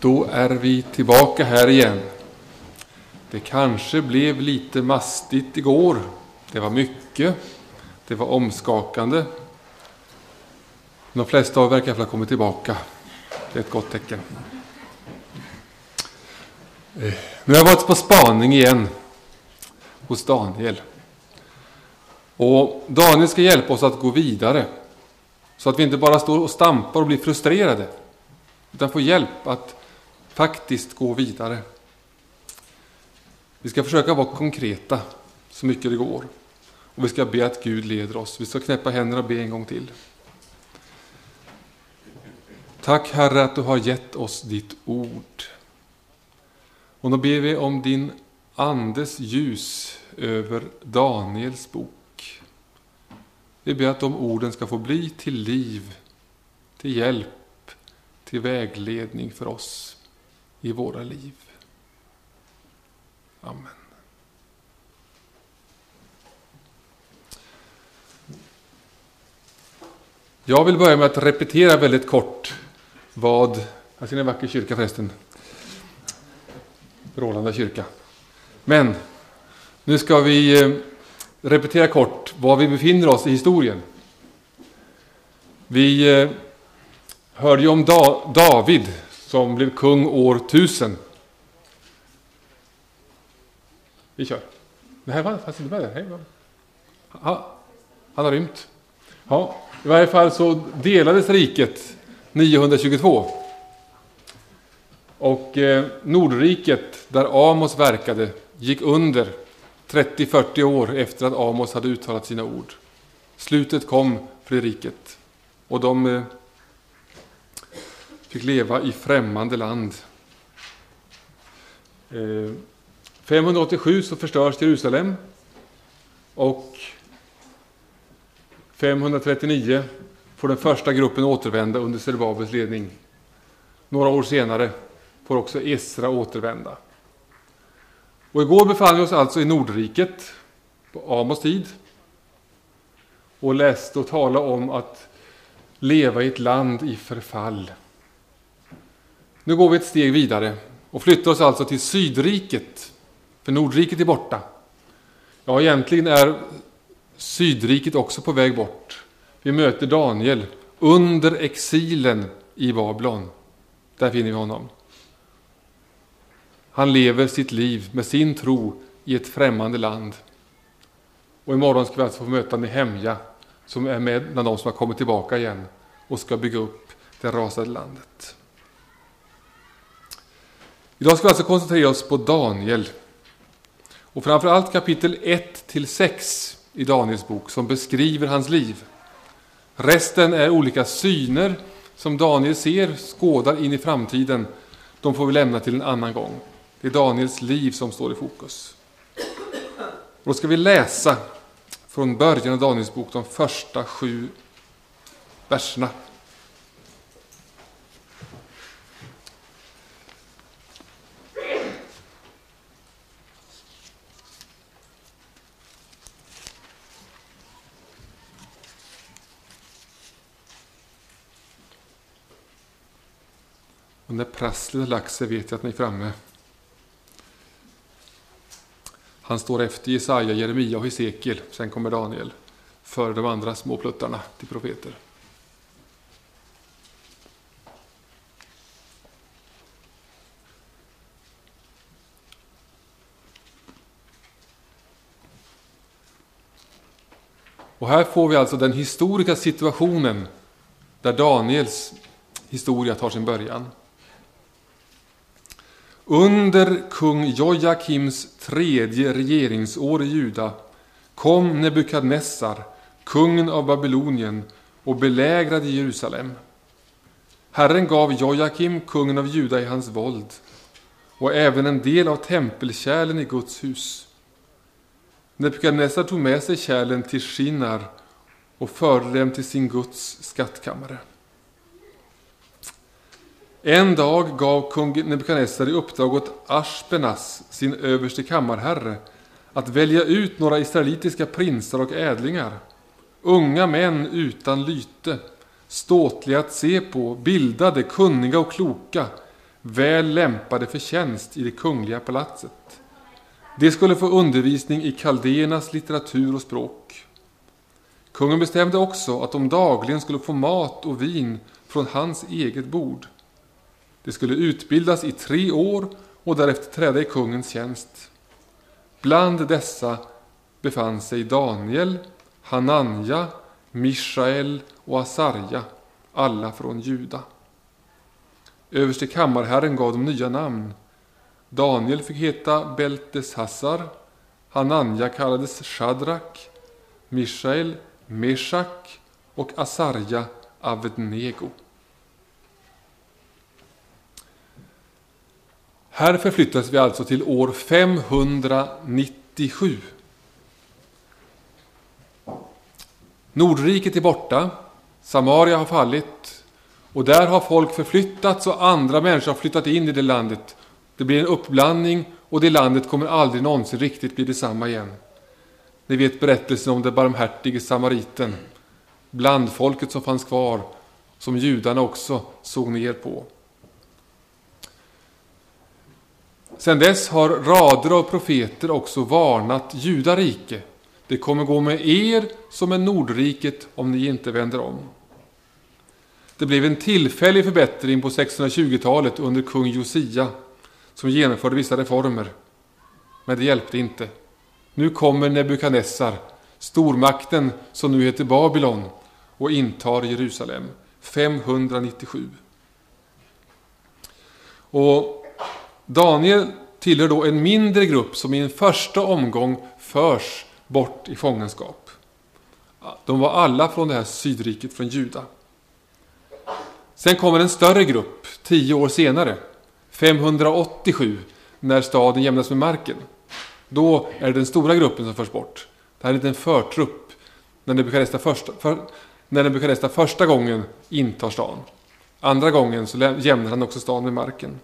Då är vi tillbaka här igen. Det kanske blev lite mastigt igår. Det var mycket. Det var omskakande. De flesta av er verkar ha kommit tillbaka. Det är ett gott tecken. Eh, nu har jag varit på spaning igen hos Daniel. Och Daniel ska hjälpa oss att gå vidare. Så att vi inte bara står och stampar och blir frustrerade. Utan får hjälp att faktiskt gå vidare. Vi ska försöka vara konkreta så mycket det går. Och vi ska be att Gud leder oss. Vi ska knäppa händerna och be en gång till. Tack Herre att du har gett oss ditt ord. Och då ber vi om din Andes ljus över Daniels bok. Vi ber att de orden ska få bli till liv, till hjälp, till vägledning för oss i våra liv. Amen. Jag vill börja med att repetera väldigt kort vad, Här ser ni en vacker kyrka förresten, Rålanda kyrka. Men nu ska vi eh, repetera kort var vi befinner oss i historien. Vi eh, hörde ju om David som blev kung år 1000. Vi kör. Det här var fast inte med där. Ja, han har rymt. Ja, I varje fall så delades riket 922. Och eh, Nordriket, där Amos verkade, gick under 30-40 år efter att Amos hade uttalat sina ord. Slutet kom för det riket. Och de eh, fick leva i främmande land. Eh, 587 så förstörs Jerusalem och 539 får den första gruppen återvända under Zerubabels ledning. Några år senare får också Esra återvända. Och igår befann vi oss alltså i Nordriket på Amos tid och läste och talade om att leva i ett land i förfall. Nu går vi ett steg vidare och flyttar oss alltså till Sydriket, för Nordriket är borta. Ja, egentligen är Sydriket också på väg bort. Vi möter Daniel under exilen i Babylon. Där finner vi honom. Han lever sitt liv med sin tro i ett främmande land. Och imorgon ska vi alltså få möta Nehemja som är med bland de som har kommit tillbaka igen och ska bygga upp det rasade landet. Idag ska vi alltså koncentrera oss på Daniel. Och framförallt kapitel 1-6 i Daniels bok som beskriver hans liv. Resten är olika syner som Daniel ser, skådar in i framtiden. De får vi lämna till en annan gång. Det är Daniels liv som står i fokus. Och då ska vi läsa från början av Daniels bok, de första sju verserna. Och när prasslet har lagt sig vet jag att ni är framme. Han står efter Jesaja, Jeremia och Hesekiel. Sen kommer Daniel. Före de andra små pluttarna till profeter. Och här får vi alltså den historiska situationen där Daniels historia tar sin början. Under kung Jojakims tredje regeringsår i Juda kom Nebukadnessar, kungen av Babylonien, och belägrade Jerusalem. Herren gav Jojakim, kungen av Juda, i hans våld och även en del av tempelkärlen i Guds hus. Nebukadnessar tog med sig kärlen till Shinar och förde dem till sin Guds skattkammare. En dag gav kung Nebukadnessar i uppdrag åt Ashpenas, sin överste kammarherre, att välja ut några israelitiska prinsar och ädlingar, unga män utan lyte, ståtliga att se på, bildade, kunniga och kloka, väl lämpade för tjänst i det kungliga palatset. De skulle få undervisning i kaldéernas litteratur och språk. Kungen bestämde också att de dagligen skulle få mat och vin från hans eget bord. De skulle utbildas i tre år och därefter träda i kungens tjänst. Bland dessa befann sig Daniel, Hananja, Mishael och Asarja, alla från Juda. Överste kammarherren gav dem nya namn. Daniel fick heta Belteshassar, Hananja kallades Shadrak, Mishael Meshach och Asarja Avednego. Här förflyttas vi alltså till år 597. Nordriket är borta, Samaria har fallit och där har folk förflyttats och andra människor har flyttat in i det landet. Det blir en uppblandning och det landet kommer aldrig någonsin riktigt bli detsamma igen. Ni vet berättelsen om den barmhärtige samariten, blandfolket som fanns kvar, som judarna också såg ner på. Sedan dess har rader av profeter också varnat judarike. Det kommer gå med er som med Nordriket om ni inte vänder om. Det blev en tillfällig förbättring på 620-talet under kung Josia som genomförde vissa reformer. Men det hjälpte inte. Nu kommer Nebukadnessar, stormakten som nu heter Babylon och intar Jerusalem 597. Och Daniel tillhör då en mindre grupp som i en första omgång förs bort i fångenskap. De var alla från det här sydriket, från Juda. Sen kommer en större grupp tio år senare, 587, när staden jämnas med marken. Då är det den stora gruppen som förs bort. Det här är en liten förtrupp när Nebukadnessar första, för, när första gången intar stan. Andra gången så jämnar han också stan med marken.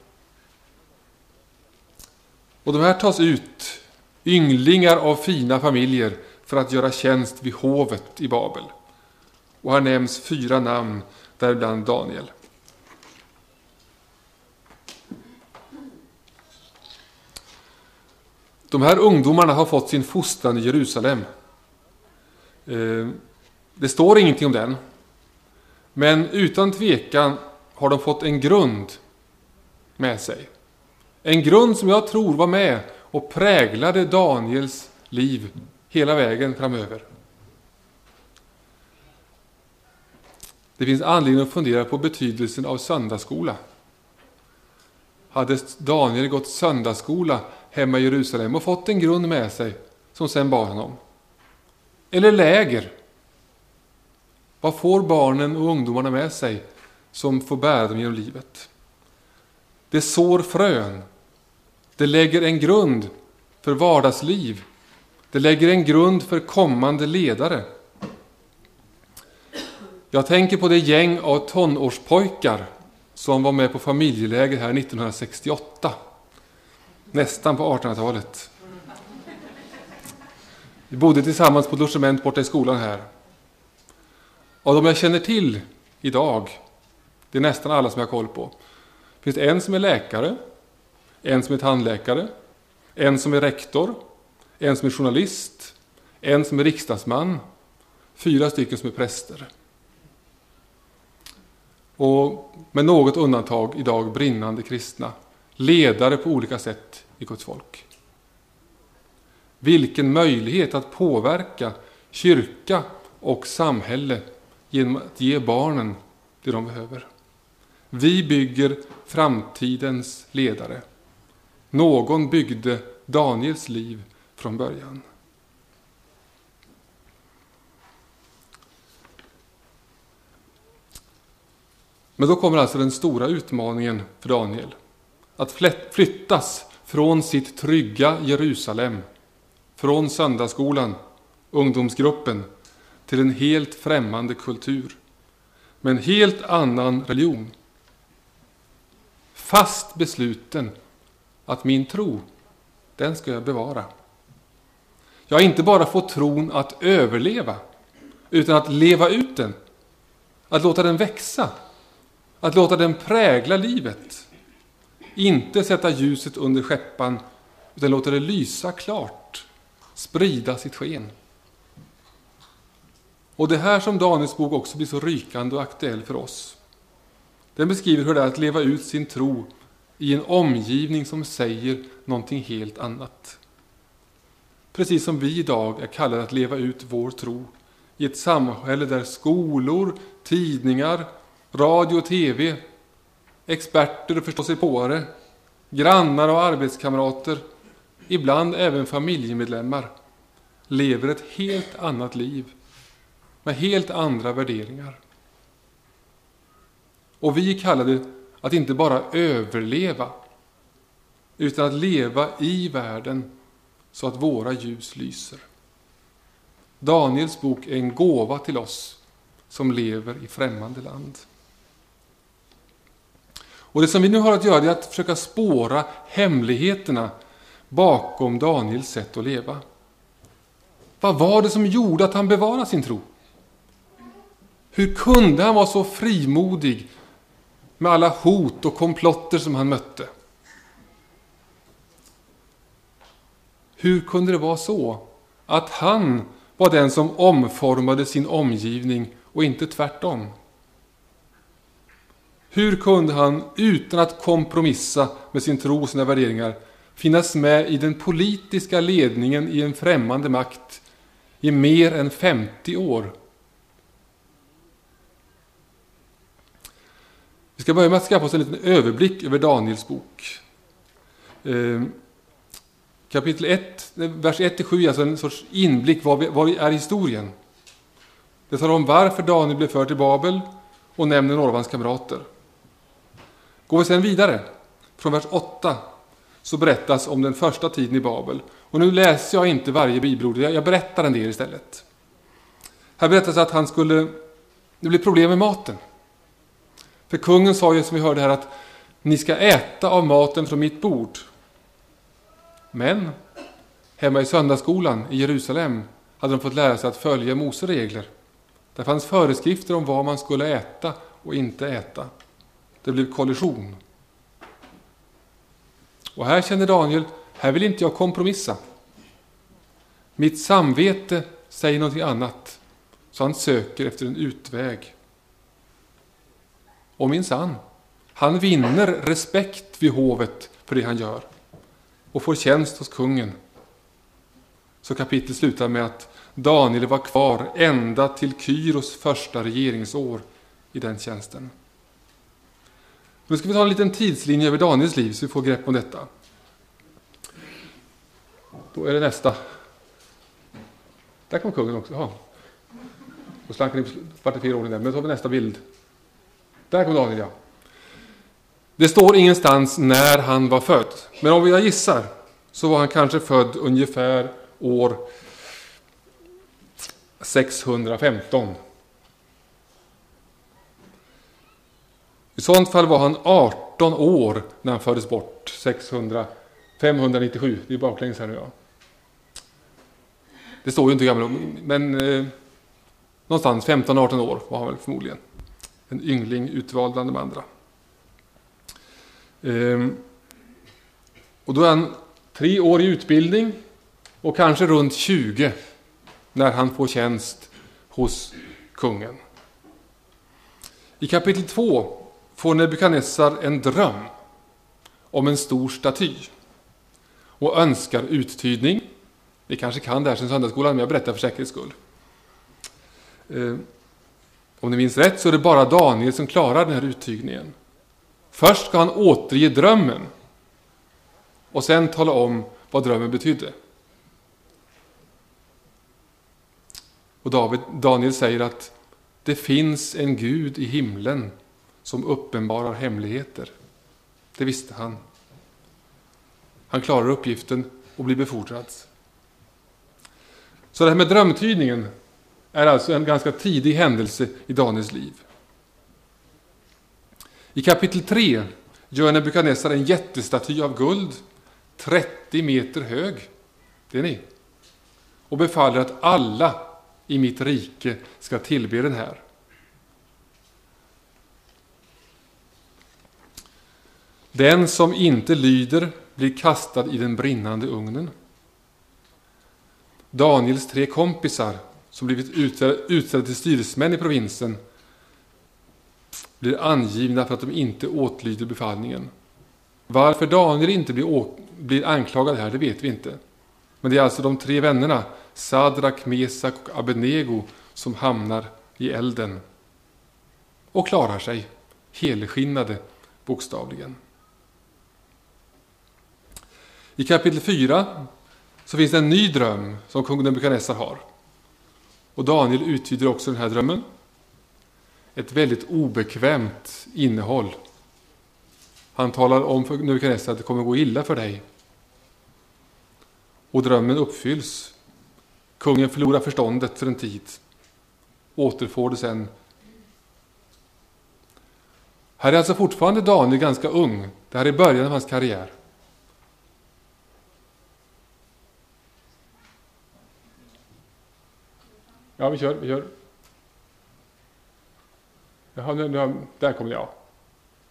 Och de här tas ut, ynglingar av fina familjer, för att göra tjänst vid hovet i Babel. Och här nämns fyra namn, däribland Daniel. De här ungdomarna har fått sin fostran i Jerusalem. Eh, det står ingenting om den. Men utan tvekan har de fått en grund med sig. En grund som jag tror var med och präglade Daniels liv hela vägen framöver. Det finns anledning att fundera på betydelsen av söndagsskola. Hade Daniel gått söndagsskola hemma i Jerusalem och fått en grund med sig som sen bar honom? Eller läger? Vad får barnen och ungdomarna med sig som får bära dem genom livet? Det sår frön. Det lägger en grund för vardagsliv. Det lägger en grund för kommande ledare. Jag tänker på det gäng av tonårspojkar som var med på familjeläger här 1968. Nästan på 1800-talet. Vi bodde tillsammans på ett logement borta i skolan här. Av de jag känner till idag, det är nästan alla som jag har koll på, finns det en som är läkare, en som är tandläkare, en som är rektor, en som är journalist, en som är riksdagsman, fyra stycken som är präster. Och med något undantag idag brinnande kristna, ledare på olika sätt i Guds folk. Vilken möjlighet att påverka kyrka och samhälle genom att ge barnen det de behöver. Vi bygger framtidens ledare. Någon byggde Daniels liv från början. Men då kommer alltså den stora utmaningen för Daniel. Att flyttas från sitt trygga Jerusalem, från söndagsskolan, ungdomsgruppen, till en helt främmande kultur. Med en helt annan religion. Fast besluten att min tro, den ska jag bevara. Jag inte bara få tron att överleva, utan att leva ut den. Att låta den växa. Att låta den prägla livet. inte sätta ljuset under skeppan, utan låta det lysa klart, sprida sitt sken. Och det här som Daniels bok också blir så rykande och aktuell för oss. Den beskriver hur det är att leva ut sin tro i en omgivning som säger någonting helt annat. Precis som vi idag är kallade att leva ut vår tro i ett samhälle där skolor, tidningar, radio och tv, experter och förståsigpåare, grannar och arbetskamrater, ibland även familjemedlemmar, lever ett helt annat liv med helt andra värderingar. Och vi är kallade att inte bara överleva, utan att leva i världen så att våra ljus lyser. Daniels bok är en gåva till oss som lever i främmande land. Och Det som vi nu har att göra är att försöka spåra hemligheterna bakom Daniels sätt att leva. Vad var det som gjorde att han bevarade sin tro? Hur kunde han vara så frimodig med alla hot och komplotter som han mötte? Hur kunde det vara så att han var den som omformade sin omgivning och inte tvärtom? Hur kunde han utan att kompromissa med sin tro och sina värderingar finnas med i den politiska ledningen i en främmande makt i mer än 50 år? Vi ska börja med att skaffa oss en liten överblick över Daniels bok. Ehm, kapitel 1, vers 1-7 är alltså en sorts inblick. Vad, vad är historien? Det talar om varför Daniel blev förd till Babel och nämner några av hans kamrater. Går vi sedan vidare, från vers 8, så berättas om den första tiden i Babel. Och nu läser jag inte varje bibelord, jag berättar en del istället. Här berättas att han skulle, det blev problem med maten. För kungen sa ju, som vi hörde här, att ni ska äta av maten från mitt bord. Men hemma i söndagsskolan i Jerusalem hade de fått lära sig att följa Mose regler. Där fanns föreskrifter om vad man skulle äta och inte äta. Det blev kollision. Och här känner Daniel, här vill inte jag kompromissa. Mitt samvete säger någonting annat, så han söker efter en utväg. Och minsann, han vinner respekt vid hovet för det han gör och får tjänst hos kungen. Så kapitlet slutar med att Daniel var kvar ända till Kyros första regeringsår i den tjänsten. Nu ska vi ta en liten tidslinje över Daniels liv så vi får grepp om detta. Då är det nästa. Där kom kungen också. Ja. Då slank han i fel ordning där. Men då tar vi nästa bild. Där kom Daniel, ja. Det står ingenstans när han var född. Men om jag gissar så var han kanske född ungefär år 615. I sådant fall var han 18 år när han fördes bort. 600, 597, det är baklänges här nu ja. Det står ju inte hur gammal men eh, någonstans 15-18 år var han väl förmodligen. En yngling utvald bland de andra. Ehm, och då är han tre år i utbildning och kanske runt 20 när han får tjänst hos kungen. I kapitel 2 får Nebukadnessar en dröm om en stor staty och önskar uttydning. Ni kanske kan det här sen söndagsskolan, men jag berättar för säkerhets skull. Ehm, om ni minns rätt så är det bara Daniel som klarar den här uttygningen. Först ska han återge drömmen och sen tala om vad drömmen betydde. Och David, Daniel säger att det finns en Gud i himlen som uppenbarar hemligheter. Det visste han. Han klarar uppgiften och blir befordrad. Så det här med drömtydningen är alltså en ganska tidig händelse i Daniels liv. I kapitel 3 gör Nebukadnessar en jättestaty av guld, 30 meter hög. Det är ni. Och befaller att alla i mitt rike ska tillbe den här. Den som inte lyder blir kastad i den brinnande ugnen. Daniels tre kompisar, som blivit utsedda till styresmän i provinsen, blir angivna för att de inte åtlyder befallningen. Varför Daniel inte blir, blir anklagad här, det vet vi inte. Men det är alltså de tre vännerna, Sadrak, Mesak och Abednego, som hamnar i elden och klarar sig helskinnade, bokstavligen. I kapitel 4 så finns det en ny dröm som kung Nebukadnessar har. Och Daniel uttyder också den här drömmen. Ett väldigt obekvämt innehåll. Han talar om för Nebukadnessar att det kommer gå illa för dig. Och drömmen uppfylls. Kungen förlorar förståndet för en tid. Återfår det sen. Här är alltså fortfarande Daniel ganska ung. Det här är början av hans karriär. Ja, vi kör. Vi kör. Jaha, nu, nu, där kommer jag.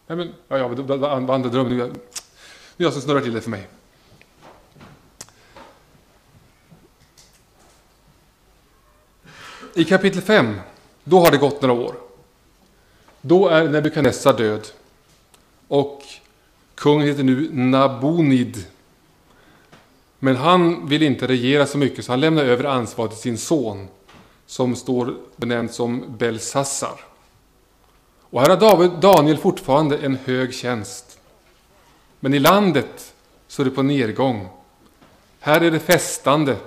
Nej, men, ja, ja, vad andra drömmen. Nu är jag som snurrar till det för mig. I kapitel 5, då har det gått några år. Då är Nebukadnessar död. Och kungen heter nu Nabonid. Men han vill inte regera så mycket så han lämnar över ansvaret till sin son som står benämnd som Belsassar. Och här har David, Daniel fortfarande en hög tjänst. Men i landet så är det på nedgång. Här är det festande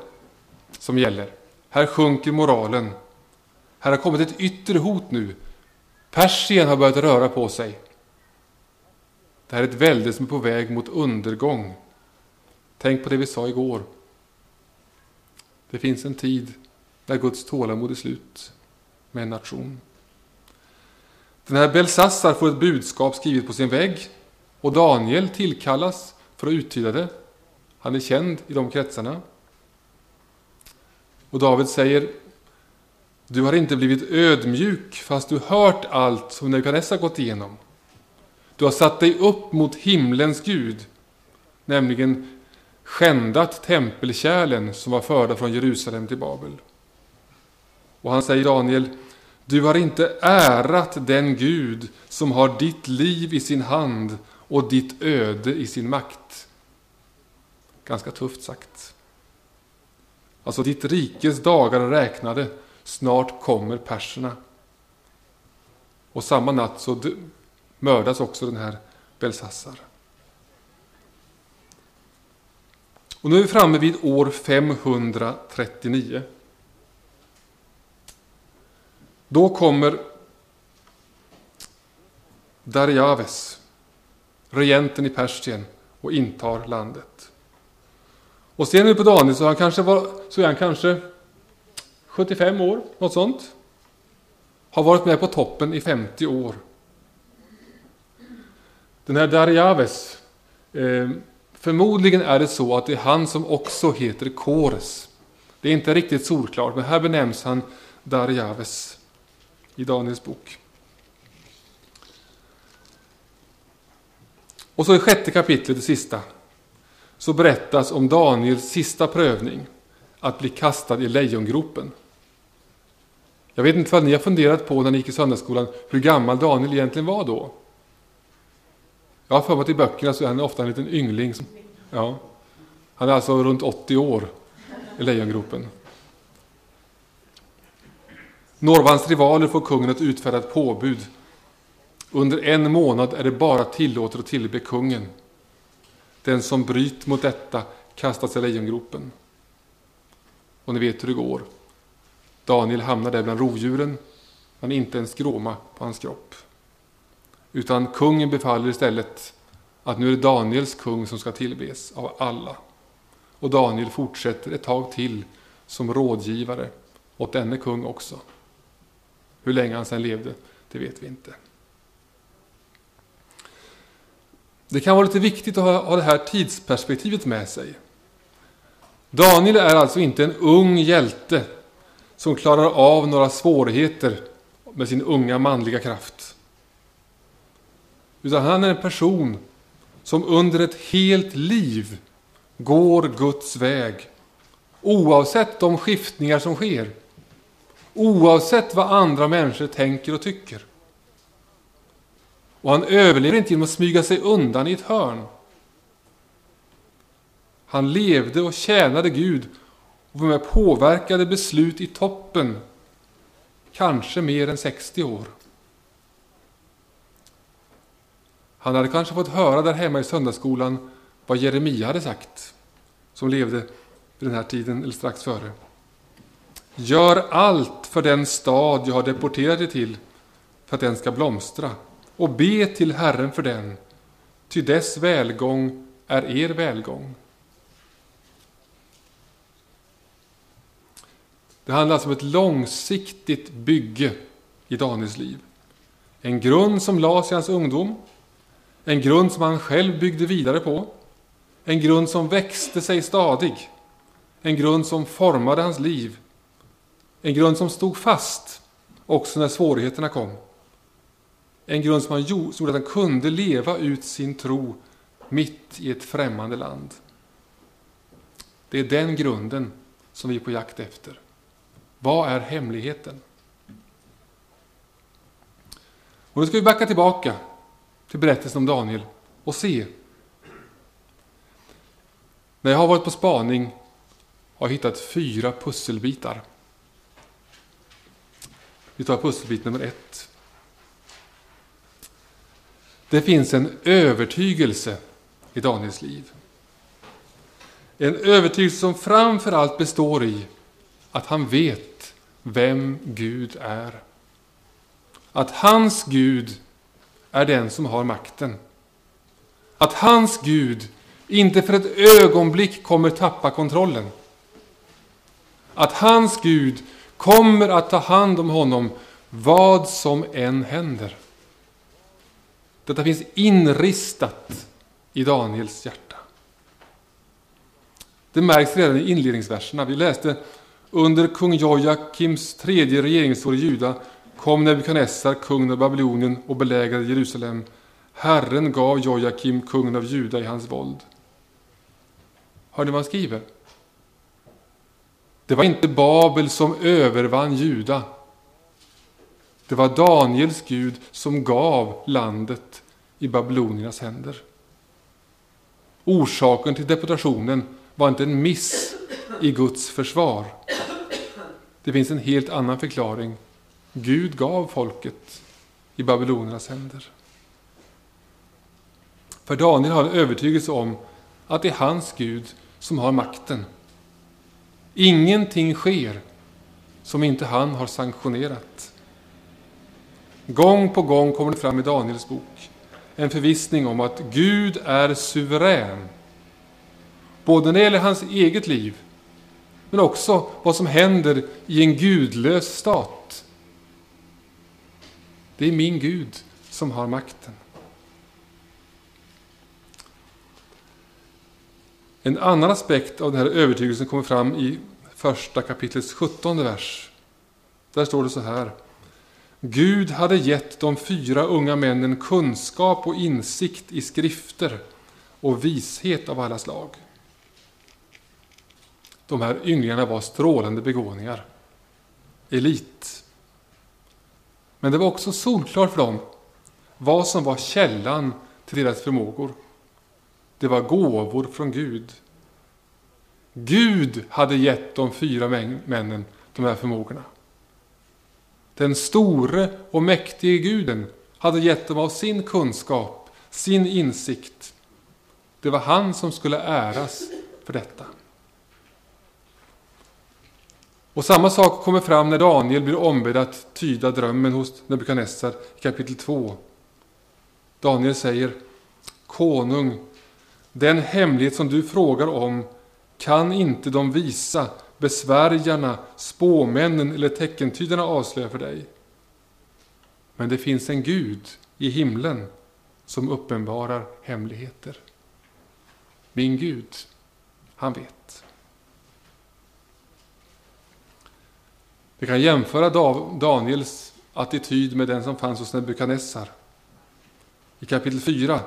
som gäller. Här sjunker moralen. Här har kommit ett yttre hot nu. Persien har börjat röra på sig. Det här är ett välde som är på väg mot undergång. Tänk på det vi sa igår. Det finns en tid när Guds tålamod är slut med en nation. Den här Belsassar får ett budskap skrivet på sin vägg och Daniel tillkallas för att uttyda det. Han är känd i de kretsarna. Och David säger Du har inte blivit ödmjuk fast du hört allt som Nebukadnessar gått igenom. Du har satt dig upp mot himlens Gud, nämligen skändat tempelkärlen som var förda från Jerusalem till Babel. Och han säger Daniel, du har inte ärat den Gud som har ditt liv i sin hand och ditt öde i sin makt. Ganska tufft sagt. Alltså, ditt rikes dagar är räknade, snart kommer perserna. Och samma natt så mördas också den här Belsassar. Och nu är vi framme vid år 539. Då kommer Darjaves, regenten i Persien, och intar landet. Och ser ni på Daniel så, han kanske var, så är han kanske 75 år, något sånt. Har varit med på toppen i 50 år. Den här Darjaves, eh, förmodligen är det så att det är han som också heter Kores. Det är inte riktigt solklart, men här benämns han Darjaves i Daniels bok. Och så i sjätte kapitlet, det sista, så berättas om Daniels sista prövning, att bli kastad i lejongropen. Jag vet inte vad ni har funderat på när ni gick i söndagsskolan, hur gammal Daniel egentligen var då? Jag har för mig att i böckerna så är han ofta en liten yngling. Ja. Han är alltså runt 80 år i lejongropen. Några av hans rivaler får kungen att utfärda ett påbud. Under en månad är det bara tillåtet att tillbe kungen. Den som bryter mot detta kastas i lejongropen. Och ni vet hur det går. Daniel hamnar där bland rovdjuren, men inte en skråma på hans kropp. Utan kungen befaller istället att nu är det Daniels kung som ska tillbes av alla. Och Daniel fortsätter ett tag till som rådgivare åt denne kung också. Hur länge han sedan levde, det vet vi inte. Det kan vara lite viktigt att ha det här tidsperspektivet med sig. Daniel är alltså inte en ung hjälte som klarar av några svårigheter med sin unga manliga kraft. Utan han är en person som under ett helt liv går Guds väg, oavsett de skiftningar som sker, oavsett vad andra människor tänker och tycker. Och han överlever inte genom att smyga sig undan i ett hörn. Han levde och tjänade Gud och var med påverkade beslut i toppen, kanske mer än 60 år. Han hade kanske fått höra där hemma i söndagsskolan vad Jeremia hade sagt, som levde vid den här tiden eller strax före. Gör allt för den stad jag har deporterat dig till, för att den ska blomstra, och be till Herren för den, ty dess välgång är er välgång. Det handlar alltså om ett långsiktigt bygge i Daniels liv. En grund som lades i hans ungdom, en grund som han själv byggde vidare på, en grund som växte sig stadig, en grund som formade hans liv, en grund som stod fast också när svårigheterna kom. En grund som, han gjorde, att han kunde leva ut sin tro mitt i ett främmande land. Det är den grunden som vi är på jakt efter. Vad är hemligheten? Och nu ska vi backa tillbaka till berättelsen om Daniel och se. När jag har varit på spaning har jag hittat fyra pusselbitar. Vi tar pusselbit nummer ett. Det finns en övertygelse i Daniels liv. En övertygelse som framför allt består i att han vet vem Gud är. Att hans Gud är den som har makten. Att hans Gud inte för ett ögonblick kommer tappa kontrollen. Att hans Gud kommer att ta hand om honom vad som än händer. Detta finns inristat i Daniels hjärta. Det märks redan i inledningsverserna. Vi läste under kung Jojakims tredje regeringsår i Juda kom Nebukadnessar, kungen av Babylonien, och belägrade Jerusalem. Herren gav Jojakim, kungen av Juda, i hans våld. Hör ni vad han skriver? Det var inte Babel som övervann Juda. Det var Daniels Gud som gav landet i babyloniernas händer. Orsaken till deportationen var inte en miss i Guds försvar. Det finns en helt annan förklaring. Gud gav folket i babyloniernas händer. För Daniel har en övertygelse om att det är hans Gud som har makten. Ingenting sker som inte han har sanktionerat. Gång på gång kommer det fram i Daniels bok en förvissning om att Gud är suverän. Både när det gäller hans eget liv, men också vad som händer i en gudlös stat. Det är min Gud som har makten. En annan aspekt av den här övertygelsen kommer fram i första kapitlets sjuttonde vers. Där står det så här. Gud hade gett de fyra unga männen kunskap och insikt i skrifter och vishet av alla slag. De här ynglingarna var strålande begåvningar. Elit. Men det var också solklart för dem vad som var källan till deras förmågor. Det var gåvor från Gud. Gud hade gett de fyra männen de här förmågorna. Den store och mäktige guden hade gett dem av sin kunskap, sin insikt. Det var han som skulle äras för detta. Och samma sak kommer fram när Daniel blir ombedd att tyda drömmen hos Nebukadnessar i kapitel 2. Daniel säger Konung, den hemlighet som du frågar om kan inte de visa besvärjarna, spåmännen eller teckentydarna avslöja för dig. Men det finns en Gud i himlen som uppenbarar hemligheter. Min Gud, han vet. Vi kan jämföra Daniels attityd med den som fanns hos Nebukadnessar. I kapitel 4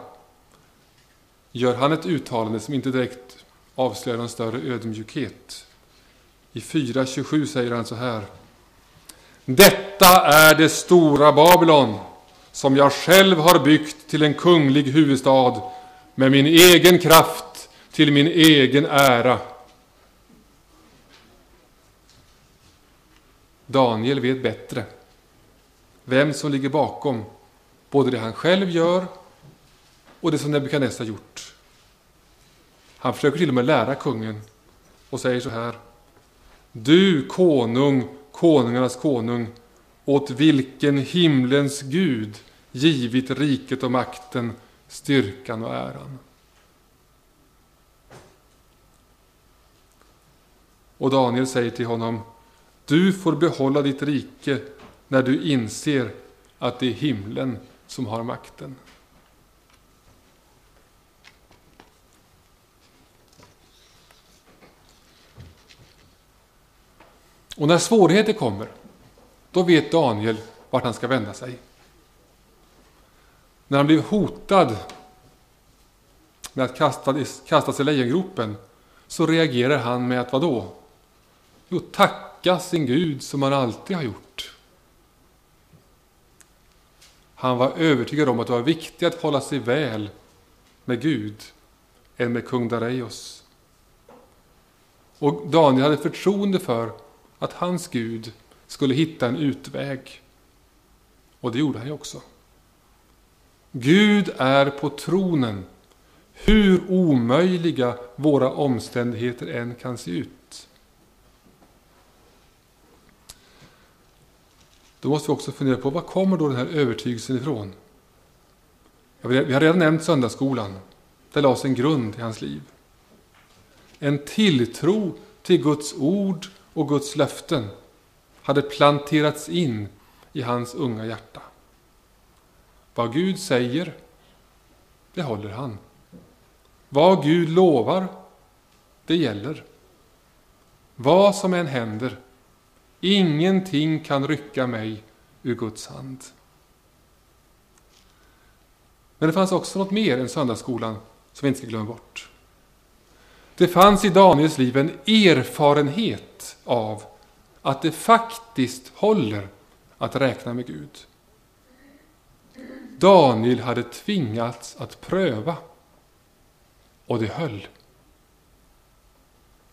gör han ett uttalande som inte direkt avslöjar någon större ödmjukhet. I 4.27 säger han så här. Detta är det stora Babylon som jag själv har byggt till en kunglig huvudstad med min egen kraft till min egen ära. Daniel vet bättre vem som ligger bakom både det han själv gör och det som Nebukadnessar gjort. Han försöker till och med lära kungen och säger så här. Du konung, konungarnas konung, åt vilken himlens Gud givit riket och makten, styrkan och äran. Och Daniel säger till honom, du får behålla ditt rike när du inser att det är himlen som har makten. Och när svårigheter kommer, då vet Daniel vart han ska vända sig. När han blev hotad med att kastas i lejongropen så reagerar han med att vadå? Jo, tacka sin Gud som han alltid har gjort. Han var övertygad om att det var viktigt att hålla sig väl med Gud än med kung Dareios. Och Daniel hade förtroende för att hans Gud skulle hitta en utväg. Och det gjorde han ju också. Gud är på tronen, hur omöjliga våra omständigheter än kan se ut. Då måste vi också fundera på var kommer då den här övertygelsen ifrån? Vi har redan nämnt söndagsskolan. Där lades en grund i hans liv. En tilltro till Guds ord och Guds löften hade planterats in i hans unga hjärta. Vad Gud säger, det håller han. Vad Gud lovar, det gäller. Vad som än händer, ingenting kan rycka mig ur Guds hand. Men det fanns också något mer än söndagsskolan som vi inte ska glömma bort. Det fanns i Daniels liv en erfarenhet av att det faktiskt håller att räkna med Gud. Daniel hade tvingats att pröva. Och det höll.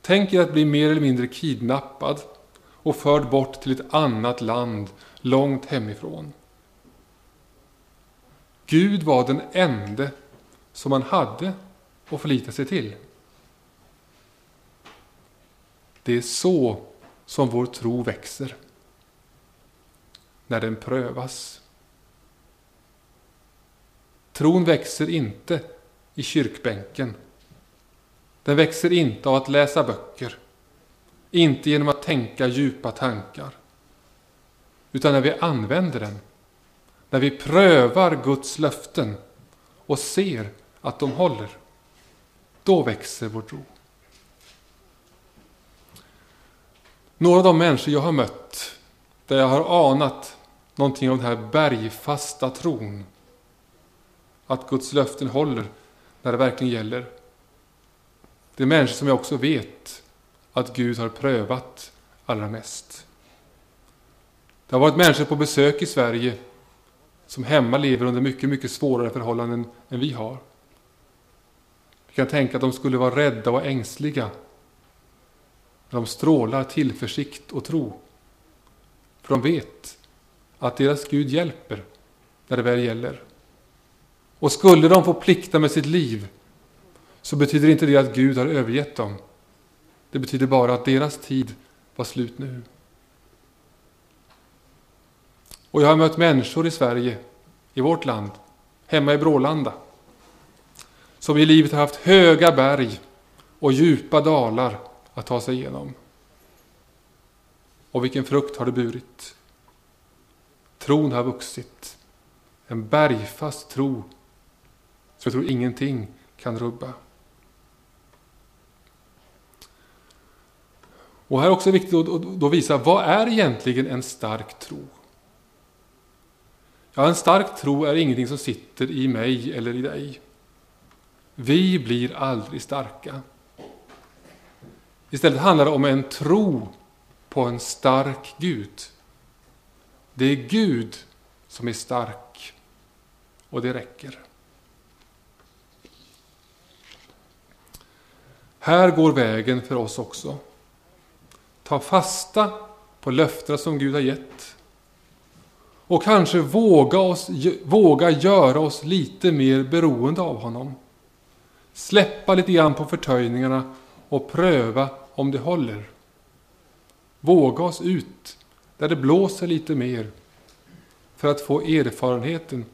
Tänk er att bli mer eller mindre kidnappad och förd bort till ett annat land långt hemifrån. Gud var den ende som man hade att förlita sig till. Det är så som vår tro växer. När den prövas. Tron växer inte i kyrkbänken. Den växer inte av att läsa böcker. Inte genom att tänka djupa tankar. Utan när vi använder den. När vi prövar Guds löften och ser att de håller. Då växer vår tro. Några av de människor jag har mött, där jag har anat någonting av den här bergfasta tron, att Guds löften håller när det verkligen gäller. Det är människor som jag också vet att Gud har prövat allra mest. Det har varit människor på besök i Sverige som hemma lever under mycket, mycket svårare förhållanden än vi har. Vi kan tänka att de skulle vara rädda och ängsliga de strålar tillförsikt och tro. För de vet att deras Gud hjälper när det väl gäller. Och skulle de få plikta med sitt liv så betyder inte det att Gud har övergett dem. Det betyder bara att deras tid var slut nu. Och jag har mött människor i Sverige, i vårt land, hemma i Brålanda, som i livet har haft höga berg och djupa dalar att ta sig igenom. Och vilken frukt har det burit? Tron har vuxit. En bergfast tro Som jag tror ingenting kan rubba. Och här är också viktigt att då visa, vad är egentligen en stark tro? Ja, en stark tro är ingenting som sitter i mig eller i dig. Vi blir aldrig starka. Istället handlar det om en tro på en stark Gud. Det är Gud som är stark och det räcker. Här går vägen för oss också. Ta fasta på löftena som Gud har gett. Och kanske våga, oss, våga göra oss lite mer beroende av honom. Släppa lite grann på förtöjningarna och pröva om det håller. Våga oss ut där det blåser lite mer för att få erfarenheten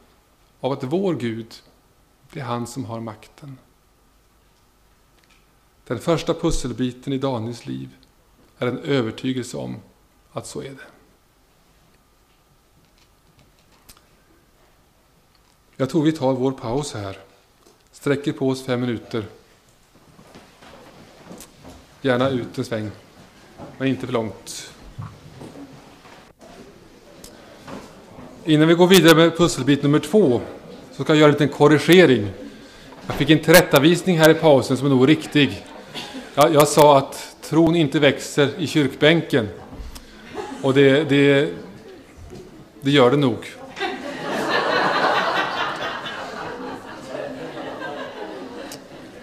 av att vår Gud, det är han som har makten. Den första pusselbiten i Daniels liv är en övertygelse om att så är det. Jag tror vi tar vår paus här. Sträcker på oss fem minuter. Gärna ut en sväng, men inte för långt. Innan vi går vidare med pusselbit nummer två så ska jag göra en liten korrigering. Jag fick en tillrättavisning här i pausen som är nog riktig. Jag, jag sa att tron inte växer i kyrkbänken. Och det, det, det gör det nog.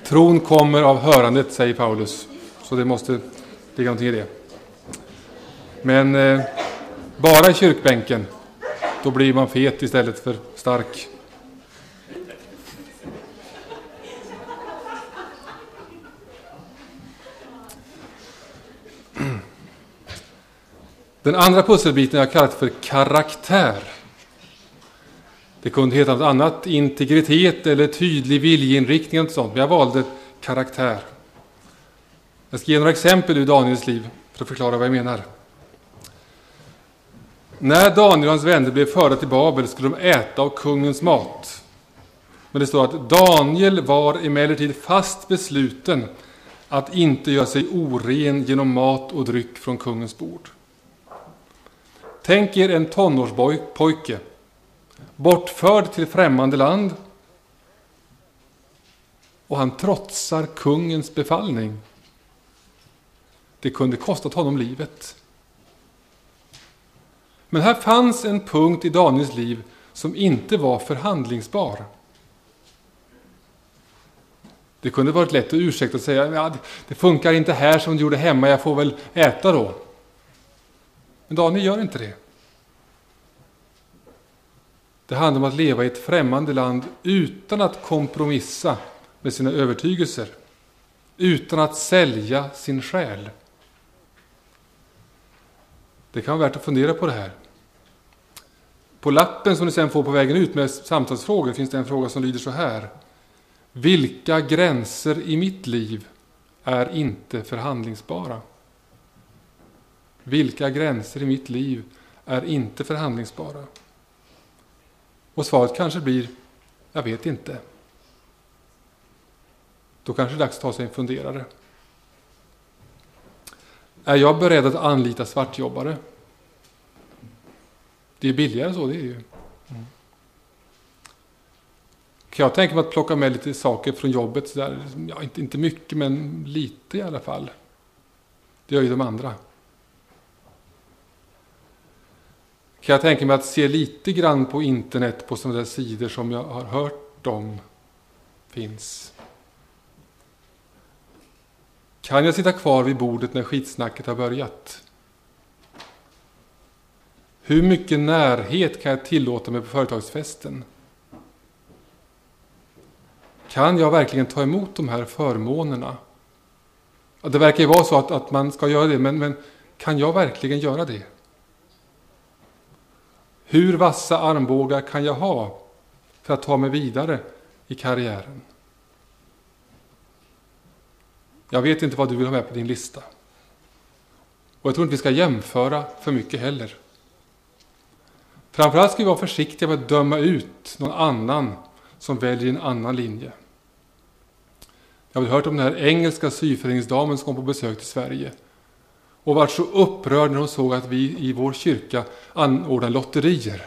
Tron kommer av hörandet, säger Paulus. Så det måste ligga någonting i det. Men eh, bara i kyrkbänken, då blir man fet istället för stark. Den andra pusselbiten har jag kallat för karaktär. Det kunde heta något annat, integritet eller tydlig viljeinriktning och sånt, men jag valde karaktär. Jag ska ge några exempel ur Daniels liv för att förklara vad jag menar. När Daniel och hans vänner blev förda till Babel skulle de äta av kungens mat. Men det står att Daniel var emellertid fast besluten att inte göra sig oren genom mat och dryck från kungens bord. Tänk er en tonårspojke, bortförd till främmande land och han trotsar kungens befallning. Det kunde kostat honom livet. Men här fanns en punkt i Daniels liv som inte var förhandlingsbar. Det kunde varit lätt att ursäkta och säga ja, det funkar inte här som det gjorde hemma, jag får väl äta då. Men Daniel gör inte det. Det handlar om att leva i ett främmande land utan att kompromissa med sina övertygelser. Utan att sälja sin själ. Det kan vara värt att fundera på det här. På lappen som ni sen får på vägen ut med samtalsfrågor finns det en fråga som lyder så här. Vilka gränser i mitt liv är inte förhandlingsbara? Vilka gränser i mitt liv är inte förhandlingsbara? Och svaret kanske blir, jag vet inte. Då kanske det är dags att ta sig en funderare. Är jag beredd att anlita svartjobbare? Det är billigare så, det är ju. Mm. Kan jag tänka mig att plocka med lite saker från jobbet? Så där, ja, inte, inte mycket, men lite i alla fall. Det gör ju de andra. Kan jag tänka mig att se lite grann på internet på sådana där sidor som jag har hört om finns. Kan jag sitta kvar vid bordet när skitsnacket har börjat? Hur mycket närhet kan jag tillåta mig på företagsfesten? Kan jag verkligen ta emot de här förmånerna? Det verkar ju vara så att, att man ska göra det, men, men kan jag verkligen göra det? Hur vassa armbågar kan jag ha för att ta mig vidare i karriären? Jag vet inte vad du vill ha med på din lista. Och jag tror inte vi ska jämföra för mycket heller. Framförallt ska vi vara försiktiga med att döma ut någon annan som väljer en annan linje. Jag har hört om den här engelska syföreningsdamen som kom på besök till Sverige och var så upprörd när hon såg att vi i vår kyrka anordnar lotterier.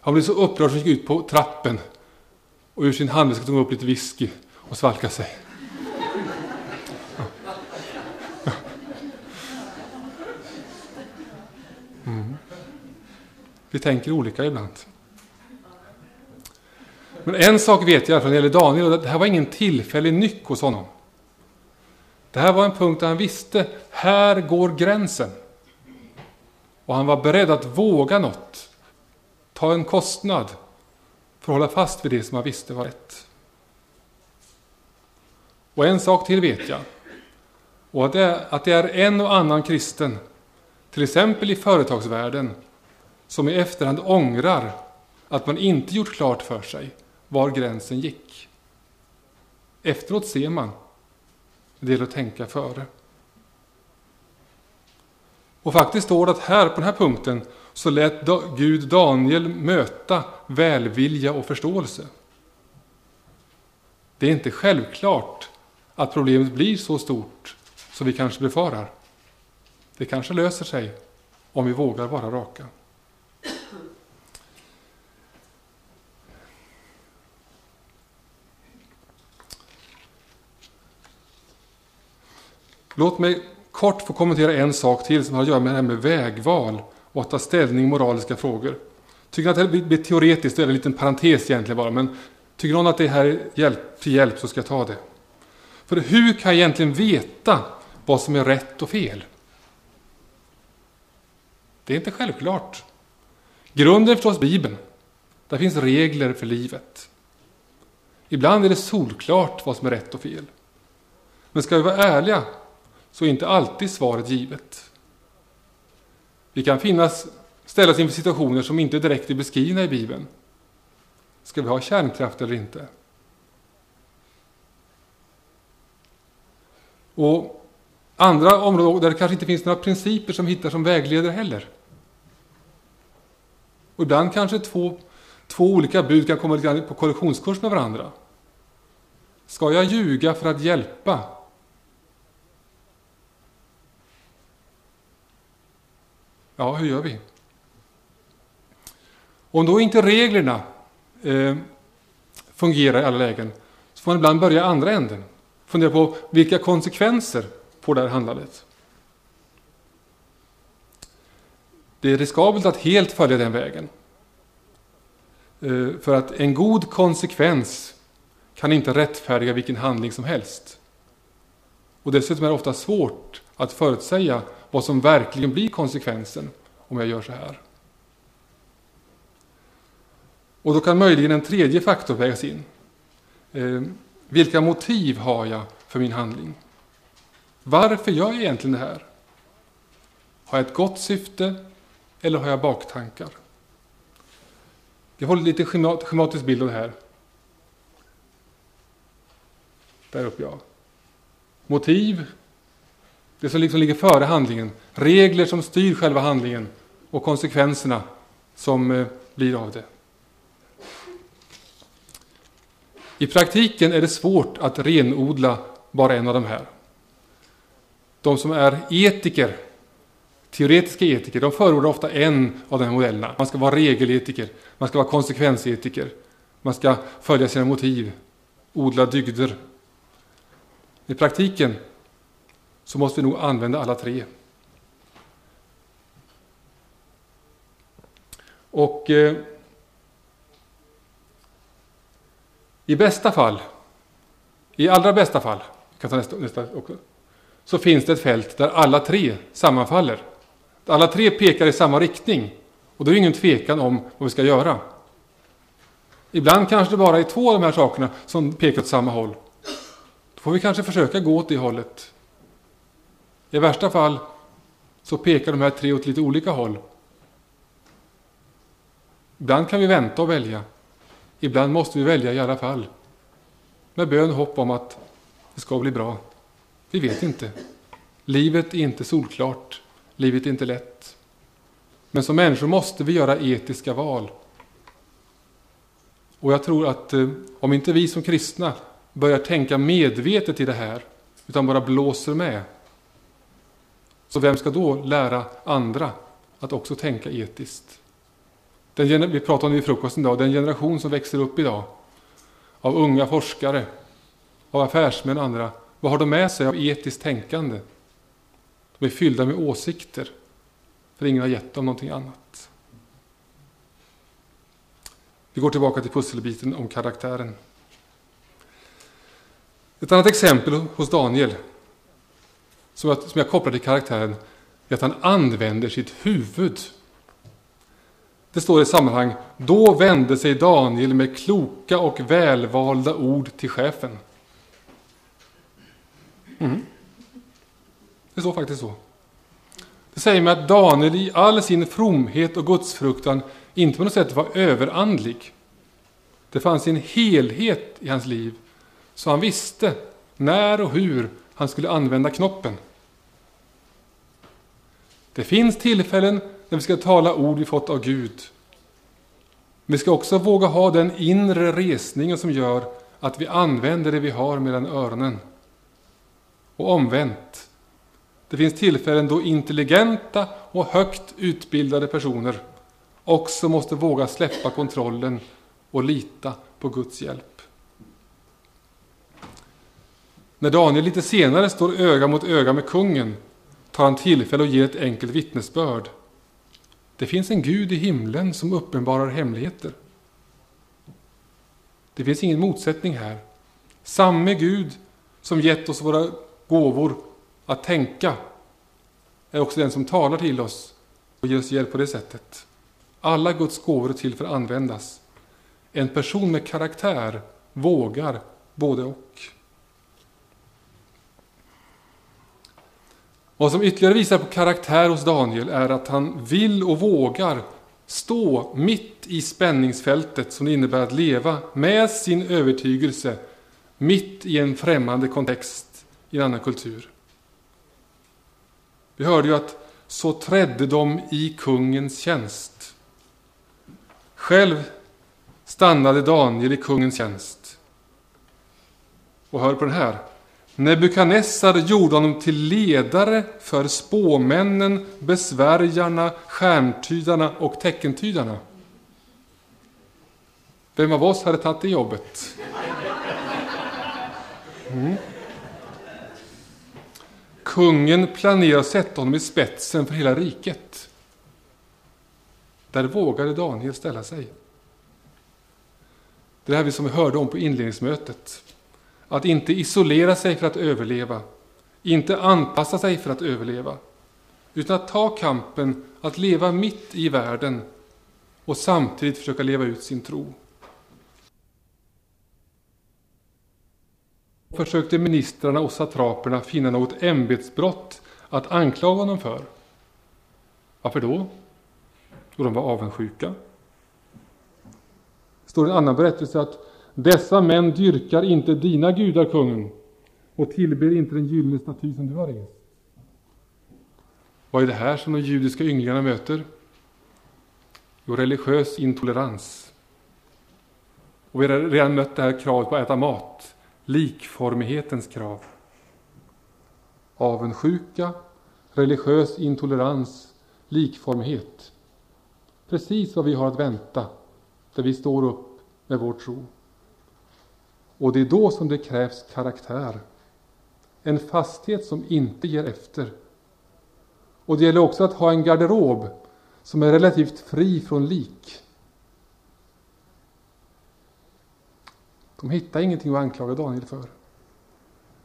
Han blev så upprörd att hon gick ut på trappen och ur sin handväska tog upp lite whisky och svalkade sig. Vi tänker olika ibland. Men en sak vet jag när det gäller Daniel, det här var ingen tillfällig nyck hos honom. Det här var en punkt där han visste, här går gränsen. Och han var beredd att våga något, ta en kostnad för att hålla fast vid det som han visste var rätt. Och en sak till vet jag, och att det, är, att det är en och annan kristen, till exempel i företagsvärlden, som i efterhand ångrar att man inte gjort klart för sig var gränsen gick. Efteråt ser man. Det gäller att tänka före. Och faktiskt står det att här på den här punkten så lät Gud Daniel möta välvilja och förståelse. Det är inte självklart att problemet blir så stort som vi kanske befarar. Det kanske löser sig om vi vågar vara raka. Låt mig kort få kommentera en sak till som har att göra med det här med vägval och att ta ställning i moraliska frågor. Tycker ni att det här blir teoretiskt, det är en liten parentes egentligen bara, men tycker någon att det här är hjälp, till hjälp så ska jag ta det. För hur kan jag egentligen veta vad som är rätt och fel? Det är inte självklart. Grunden är förstås Bibeln. Där finns regler för livet. Ibland är det solklart vad som är rätt och fel. Men ska vi vara ärliga så är inte alltid svaret givet. Vi kan finnas, ställas inför situationer som inte direkt är beskrivna i Bibeln. Ska vi ha kärnkraft eller inte? Och andra områden där det kanske inte finns några principer som hittar som vägleder heller. Och ibland kanske två, två olika bud kan komma på kollisionskurs med varandra. Ska jag ljuga för att hjälpa Ja, hur gör vi? Om då inte reglerna eh, fungerar i alla lägen så får man ibland börja i andra änden. Fundera på vilka konsekvenser får det här handlandet. Det är riskabelt att helt följa den vägen. Eh, för att en god konsekvens kan inte rättfärdiga vilken handling som helst. Och dessutom är det ofta svårt att förutsäga vad som verkligen blir konsekvensen om jag gör så här. Och då kan möjligen en tredje faktor vägas in. Eh, vilka motiv har jag för min handling? Varför gör jag egentligen det här? Har jag ett gott syfte eller har jag baktankar? Jag håller lite schematisk bild av det här. Där uppe ja. Motiv, det som liksom ligger före handlingen. Regler som styr själva handlingen och konsekvenserna som eh, blir av det. I praktiken är det svårt att renodla bara en av de här. De som är etiker, teoretiska etiker, de förordar ofta en av de här modellerna. Man ska vara regeletiker, man ska vara konsekvensetiker, man ska följa sina motiv, odla dygder. I praktiken så måste vi nog använda alla tre. Och eh, i bästa fall, i allra bästa fall, kan ta nästa, nästa också, så finns det ett fält där alla tre sammanfaller. Alla tre pekar i samma riktning och då är det ingen tvekan om vad vi ska göra. Ibland kanske det bara är två av de här sakerna som pekar åt samma håll. Då får vi kanske försöka gå åt det hållet i värsta fall så pekar de här tre åt lite olika håll. Ibland kan vi vänta och välja. Ibland måste vi välja i alla fall. Med bön och hopp om att det ska bli bra. Vi vet inte. Livet är inte solklart. Livet är inte lätt. Men som människor måste vi göra etiska val. Och jag tror att eh, om inte vi som kristna börjar tänka medvetet i det här, utan bara blåser med, så vem ska då lära andra att också tänka etiskt? Den, vi pratade om det vid frukosten idag, den generation som växer upp idag. av unga forskare, av affärsmän och andra, vad har de med sig av etiskt tänkande? De är fyllda med åsikter, för ingen har gett dem någonting annat. Vi går tillbaka till pusselbiten om karaktären. Ett annat exempel hos Daniel, som jag, som jag kopplar till karaktären, är att han använder sitt huvud. Det står i sammanhang, då vände sig Daniel med kloka och välvalda ord till chefen. Mm. Det står faktiskt så. Det säger mig att Daniel i all sin fromhet och gudsfruktan inte på något sätt var överandlig. Det fanns en helhet i hans liv, så han visste när och hur han skulle använda knoppen. Det finns tillfällen när vi ska tala ord vi fått av Gud. Vi ska också våga ha den inre resningen som gör att vi använder det vi har mellan öronen. Och omvänt. Det finns tillfällen då intelligenta och högt utbildade personer också måste våga släppa kontrollen och lita på Guds hjälp. När Daniel lite senare står öga mot öga med kungen tar han tillfälle och ger ett enkelt vittnesbörd. Det finns en Gud i himlen som uppenbarar hemligheter. Det finns ingen motsättning här. Samme Gud som gett oss våra gåvor att tänka är också den som talar till oss och ger oss hjälp på det sättet. Alla Guds gåvor är till för att användas. En person med karaktär vågar både och. Vad som ytterligare visar på karaktär hos Daniel är att han vill och vågar stå mitt i spänningsfältet som det innebär att leva med sin övertygelse mitt i en främmande kontext i en annan kultur. Vi hörde ju att så trädde de i kungens tjänst. Själv stannade Daniel i kungens tjänst. Och hör på den här. Nebukadnessar gjorde honom till ledare för spåmännen, besvärjarna, stjärntydarna och teckentydarna. Vem av oss hade tagit det jobbet? Mm. Kungen planerade att sätta honom i spetsen för hela riket. Där vågade Daniel ställa sig. Det är det här som vi hörde om på inledningsmötet. Att inte isolera sig för att överleva, inte anpassa sig för att överleva, utan att ta kampen att leva mitt i världen och samtidigt försöka leva ut sin tro. Försökte ministrarna och satraperna finna något ämbetsbrott att anklaga honom för. Varför då? Jo, de var avundsjuka. Det står i en annan berättelse att dessa män dyrkar inte dina gudar, kungen, och tillber inte den gyllene staty som du har rest. Vad är det här som de judiska ynglingarna möter? Jo, religiös intolerans. Och vi har redan mött det här kravet på att äta mat, likformighetens krav. Avundsjuka, religiös intolerans, likformighet. Precis vad vi har att vänta där vi står upp med vår tro. Och det är då som det krävs karaktär. En fasthet som inte ger efter. Och det gäller också att ha en garderob som är relativt fri från lik. De hittade ingenting att anklaga Daniel för.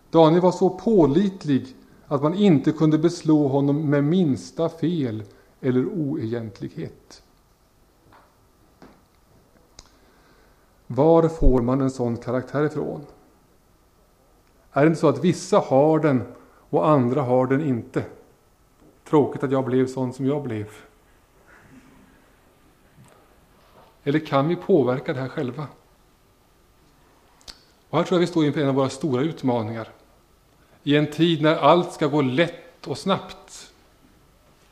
Daniel var så pålitlig att man inte kunde beslå honom med minsta fel eller oegentlighet. Var får man en sån karaktär ifrån? Är det inte så att vissa har den och andra har den inte? Tråkigt att jag blev sån som jag blev. Eller kan vi påverka det här själva? Och här tror jag vi står inför en av våra stora utmaningar. I en tid när allt ska gå lätt och snabbt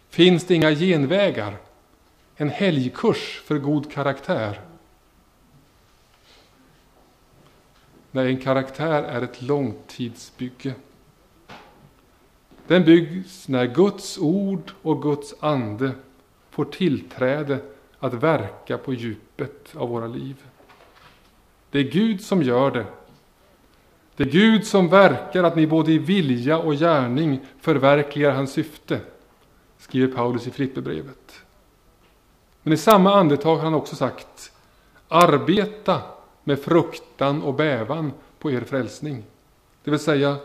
finns det inga genvägar. En helgkurs för god karaktär när en karaktär är ett långtidsbygge. Den byggs när Guds ord och Guds ande får tillträde att verka på djupet av våra liv. Det är Gud som gör det. Det är Gud som verkar att ni både i vilja och gärning förverkligar hans syfte, skriver Paulus i Filipperbrevet. Men i samma andetag har han också sagt Arbeta med fruktan och bävan på er frälsning. Det vill säga,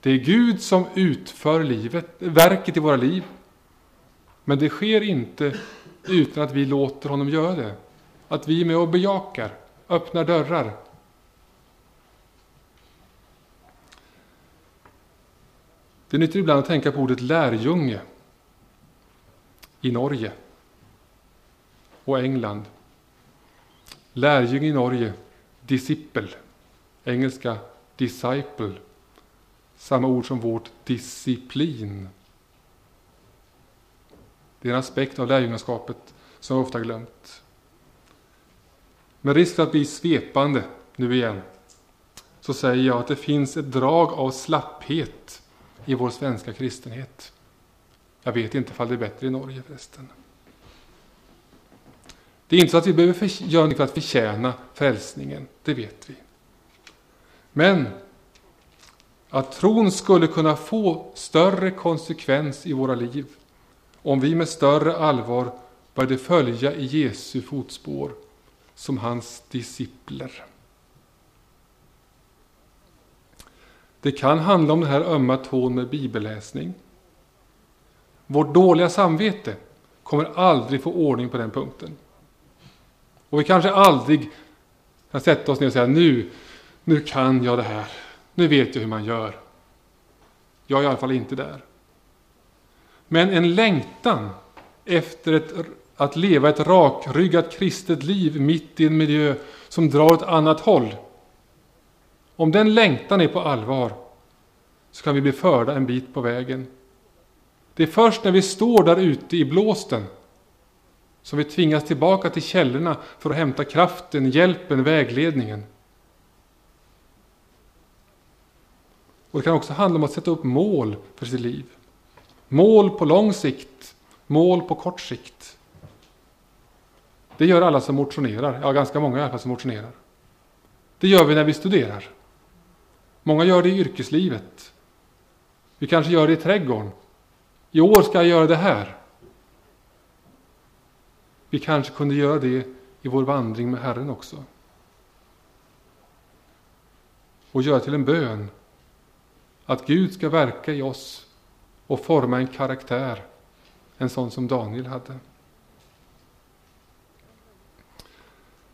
det är Gud som utför livet, verket i våra liv. Men det sker inte utan att vi låter honom göra det. Att vi är med och bejakar, öppnar dörrar. Det är nyttigt ibland att tänka på ordet lärjunge i Norge och England. Lärjunge i Norge, disciple. Engelska disciple. Samma ord som vårt disciplin. Det är en aspekt av lärjungaskapet som vi ofta glömt. Med risk för att bli svepande nu igen så säger jag att det finns ett drag av slapphet i vår svenska kristenhet. Jag vet inte ifall det är bättre i Norge förresten. Det är inte så att vi behöver göra något för att förtjäna frälsningen, det vet vi. Men att tron skulle kunna få större konsekvens i våra liv om vi med större allvar började följa i Jesu fotspår som hans discipler. Det kan handla om den här ömma tån med bibelläsning. Vårt dåliga samvete kommer aldrig få ordning på den punkten. Och vi kanske aldrig kan sätta oss ner och säga nu, nu kan jag det här. Nu vet jag hur man gör. Jag är i alla fall inte där. Men en längtan efter ett, att leva ett rakryggat kristet liv mitt i en miljö som drar åt annat håll. Om den längtan är på allvar så kan vi bli förda en bit på vägen. Det är först när vi står där ute i blåsten som vi tvingas tillbaka till källorna för att hämta kraften, hjälpen, vägledningen. Och Det kan också handla om att sätta upp mål för sitt liv. Mål på lång sikt, mål på kort sikt. Det gör alla som motionerar, ja ganska många i alla fall som motionerar. Det gör vi när vi studerar. Många gör det i yrkeslivet. Vi kanske gör det i trädgården. I år ska jag göra det här. Vi kanske kunde göra det i vår vandring med Herren också. Och göra till en bön att Gud ska verka i oss och forma en karaktär, en sån som Daniel hade.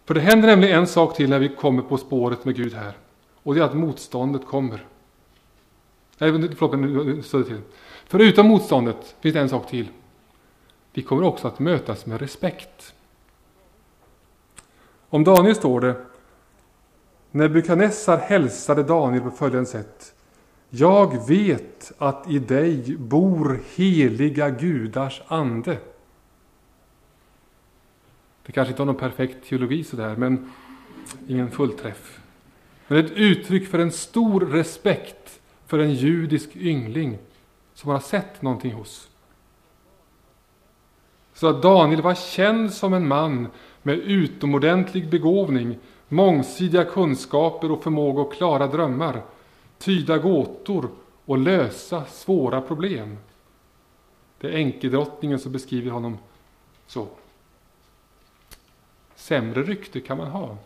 För det händer nämligen en sak till när vi kommer på spåret med Gud här. Och det är att motståndet kommer. Nej, förlåt, nu till. Förutom motståndet finns det en sak till. Vi kommer också att mötas med respekt. Om Daniel står det Nebukadnessar hälsade Daniel på följande sätt. Jag vet att i dig bor heliga gudars ande. Det kanske inte har någon perfekt teologi sådär, men ingen fullträff. Men ett uttryck för en stor respekt för en judisk yngling som man har sett någonting hos. Så att Daniel var känd som en man med utomordentlig begåvning, mångsidiga kunskaper och förmåga att klara drömmar, tyda gåtor och lösa svåra problem. Det är enkedrottningen som beskriver honom så. Sämre rykte kan man ha.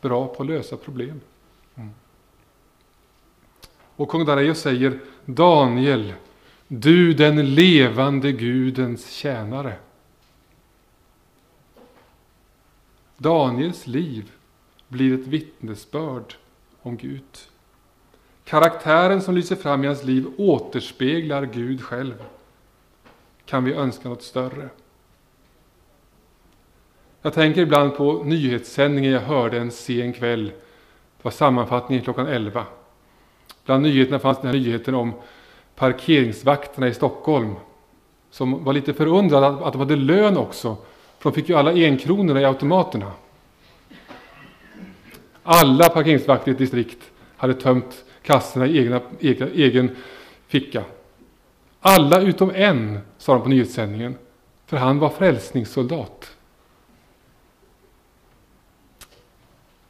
Bra på att lösa problem. Mm. Och kung Dareios säger Daniel, du den levande Gudens tjänare. Daniels liv blir ett vittnesbörd om Gud. Karaktären som lyser fram i hans liv återspeglar Gud själv. Kan vi önska något större? Jag tänker ibland på nyhetssändningen jag hörde en sen kväll. Det var sammanfattningen klockan 11. Bland nyheterna fanns den här nyheten om parkeringsvakterna i Stockholm. Som var lite förundrade att de hade lön också. För de fick ju alla enkronorna i automaterna. Alla parkeringsvakter i ett distrikt hade tömt kassorna i egna, egen, egen ficka. Alla utom en, sa de på nyhetssändningen, för han var frälsningssoldat.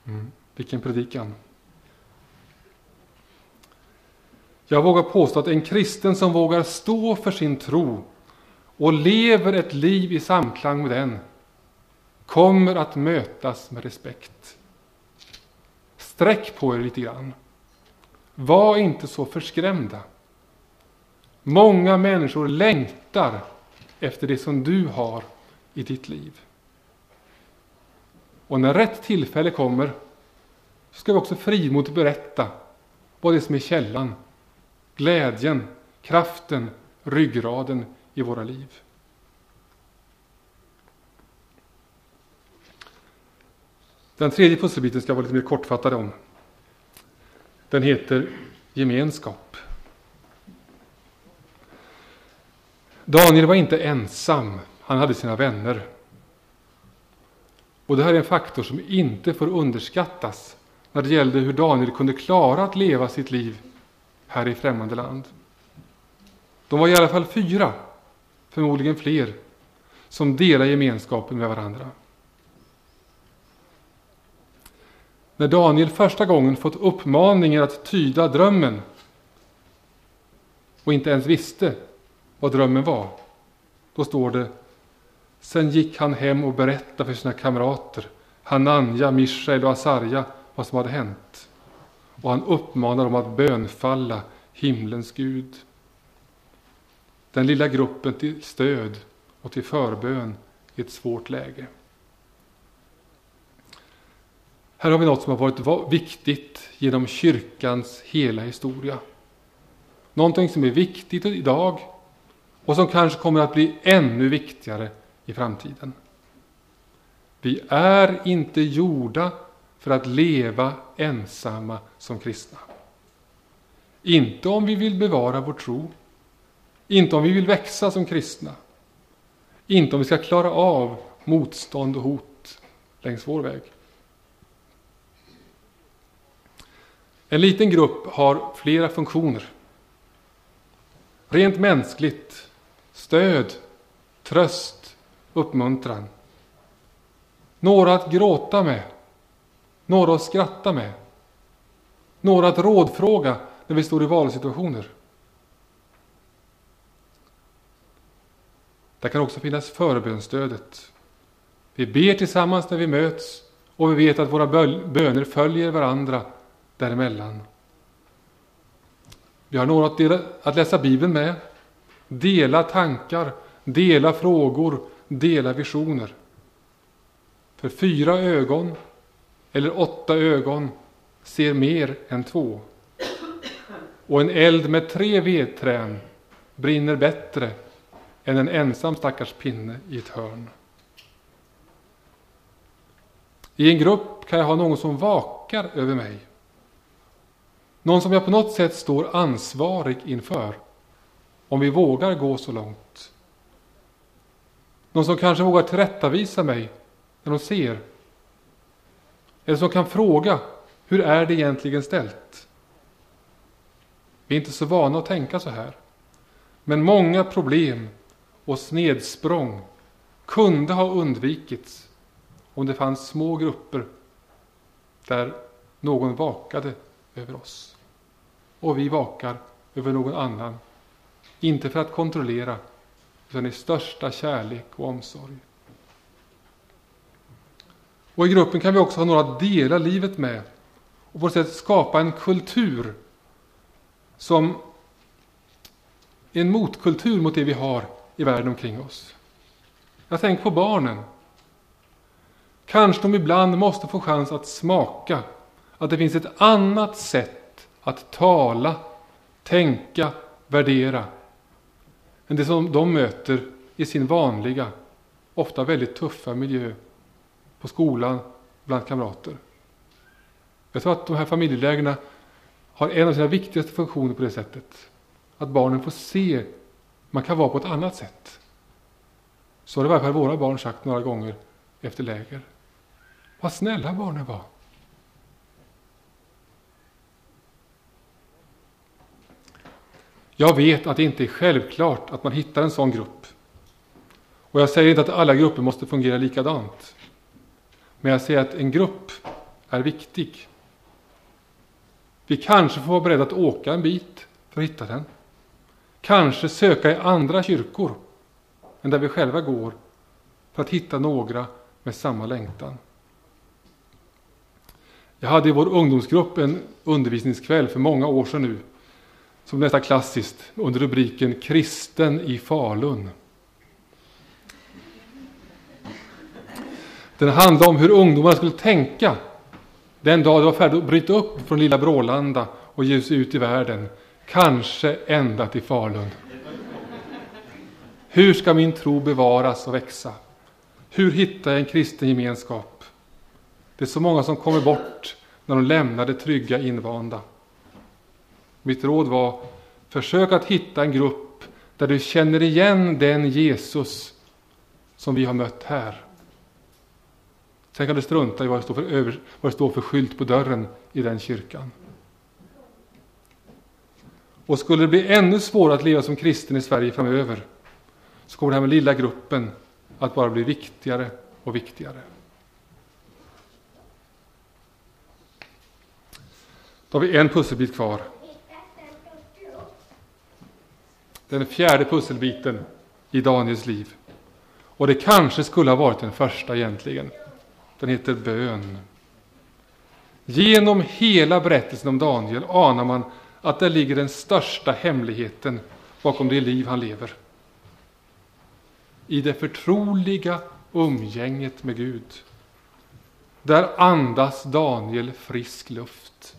Mm. Vilken predikan! Jag vågar påstå att en kristen som vågar stå för sin tro och lever ett liv i samklang med den kommer att mötas med respekt. Sträck på er lite grann. Var inte så förskrämda. Många människor längtar efter det som du har i ditt liv. Och när rätt tillfälle kommer så ska vi också frimodigt berätta vad det är som är källan, glädjen, kraften, ryggraden i våra liv. Den tredje pusselbiten ska jag vara lite mer kortfattad om. Den heter gemenskap. Daniel var inte ensam, han hade sina vänner. Och det här är en faktor som inte får underskattas när det gällde hur Daniel kunde klara att leva sitt liv här i främmande land. De var i alla fall fyra, förmodligen fler, som delade gemenskapen med varandra. När Daniel första gången fått uppmaningen att tyda drömmen och inte ens visste vad drömmen var, då står det Sen gick han hem och berättade för sina kamrater, Hananja, Mishael och Asarja, vad som hade hänt. Och han uppmanar dem att bönfalla himlens Gud. Den lilla gruppen till stöd och till förbön i ett svårt läge. Här har vi något som har varit viktigt genom kyrkans hela historia. Någonting som är viktigt idag och som kanske kommer att bli ännu viktigare i framtiden. Vi är inte gjorda för att leva ensamma som kristna. Inte om vi vill bevara vår tro, inte om vi vill växa som kristna, inte om vi ska klara av motstånd och hot längs vår väg. En liten grupp har flera funktioner. Rent mänskligt, stöd, tröst, uppmuntran. Några att gråta med, några att skratta med, några att rådfråga när vi står i valsituationer. Där kan också finnas förbönsstödet. Vi ber tillsammans när vi möts och vi vet att våra böner följer varandra däremellan. Vi har några att, dela, att läsa Bibeln med, dela tankar, dela frågor, dela visioner. För fyra ögon eller åtta ögon ser mer än två. Och en eld med tre vedträn brinner bättre än en ensam stackars pinne i ett hörn. I en grupp kan jag ha någon som vakar över mig någon som jag på något sätt står ansvarig inför. Om vi vågar gå så långt. Någon som kanske vågar tillrättavisa mig när de ser. Eller som kan fråga, hur är det egentligen ställt? Vi är inte så vana att tänka så här. Men många problem och snedsprång kunde ha undvikits om det fanns små grupper där någon vakade över oss. Och vi vakar över någon annan. Inte för att kontrollera, utan i största kärlek och omsorg. Och i gruppen kan vi också ha några att dela livet med och på något sätt skapa en kultur som en motkultur mot det vi har i världen omkring oss. Jag tänker på barnen. Kanske de ibland måste få chans att smaka att det finns ett annat sätt att tala, tänka, värdera än det som de möter i sin vanliga, ofta väldigt tuffa miljö på skolan, bland kamrater. Jag tror att de här familjelägren har en av sina viktigaste funktioner på det sättet. Att barnen får se att man kan vara på ett annat sätt. Så har i varje fall våra barn sagt några gånger efter läger. Vad snälla barnen var. Jag vet att det inte är självklart att man hittar en sån grupp. Och jag säger inte att alla grupper måste fungera likadant. Men jag säger att en grupp är viktig. Vi kanske får vara beredda att åka en bit för att hitta den. Kanske söka i andra kyrkor än där vi själva går för att hitta några med samma längtan. Jag hade i vår ungdomsgrupp en undervisningskväll för många år sedan nu, som nästan klassiskt, under rubriken Kristen i Falun. Den handlade om hur ungdomarna skulle tänka den dag det var färdigt att bryta upp från lilla Brålanda och ge sig ut i världen, kanske ända till Falun. Hur ska min tro bevaras och växa? Hur hittar jag en kristen gemenskap? Det är så många som kommer bort när de lämnar det trygga invanda. Mitt råd var, försök att hitta en grupp där du känner igen den Jesus som vi har mött här. Sen kan du strunta i vad det står för, över, vad det står för skylt på dörren i den kyrkan. Och skulle det bli ännu svårare att leva som kristen i Sverige framöver så kommer det här med lilla gruppen att bara bli viktigare och viktigare. Då har vi en pusselbit kvar. Den fjärde pusselbiten i Daniels liv. Och det kanske skulle ha varit den första egentligen. Den heter bön. Genom hela berättelsen om Daniel anar man att där ligger den största hemligheten bakom det liv han lever. I det förtroliga umgänget med Gud. Där andas Daniel frisk luft.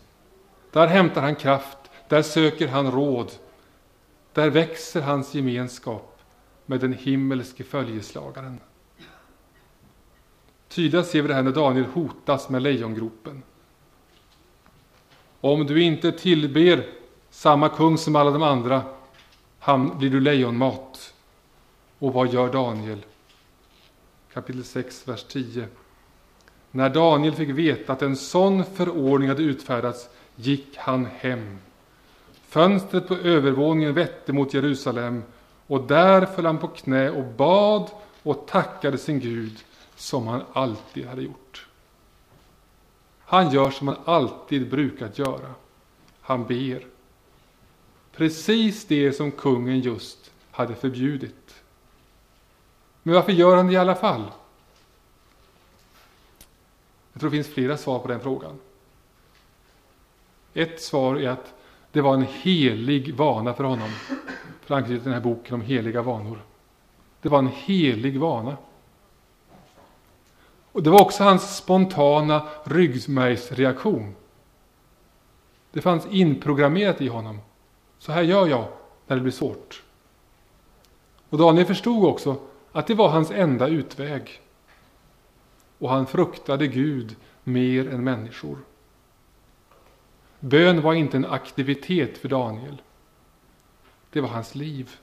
Där hämtar han kraft, där söker han råd. Där växer hans gemenskap med den himmelske följeslagaren. Tydligast ser vi det här när Daniel hotas med lejongropen. Om du inte tillber samma kung som alla de andra han, blir du lejonmat. Och vad gör Daniel? Kapitel 6, vers 10. När Daniel fick veta att en sån förordning hade utfärdats gick han hem. Fönstret på övervåningen vette mot Jerusalem och där föll han på knä och bad och tackade sin Gud som han alltid hade gjort. Han gör som han alltid brukat göra. Han ber. Precis det som kungen just hade förbjudit. Men varför gör han det i alla fall? Jag tror det finns flera svar på den frågan. Ett svar är att det var en helig vana för honom. För att den här boken om heliga vanor. Det var en helig vana. Och Det var också hans spontana ryggmärgsreaktion. Det fanns inprogrammerat i honom. Så här gör jag när det blir svårt. Och Daniel förstod också att det var hans enda utväg. Och han fruktade Gud mer än människor. Bön var inte en aktivitet för Daniel. Det var hans liv.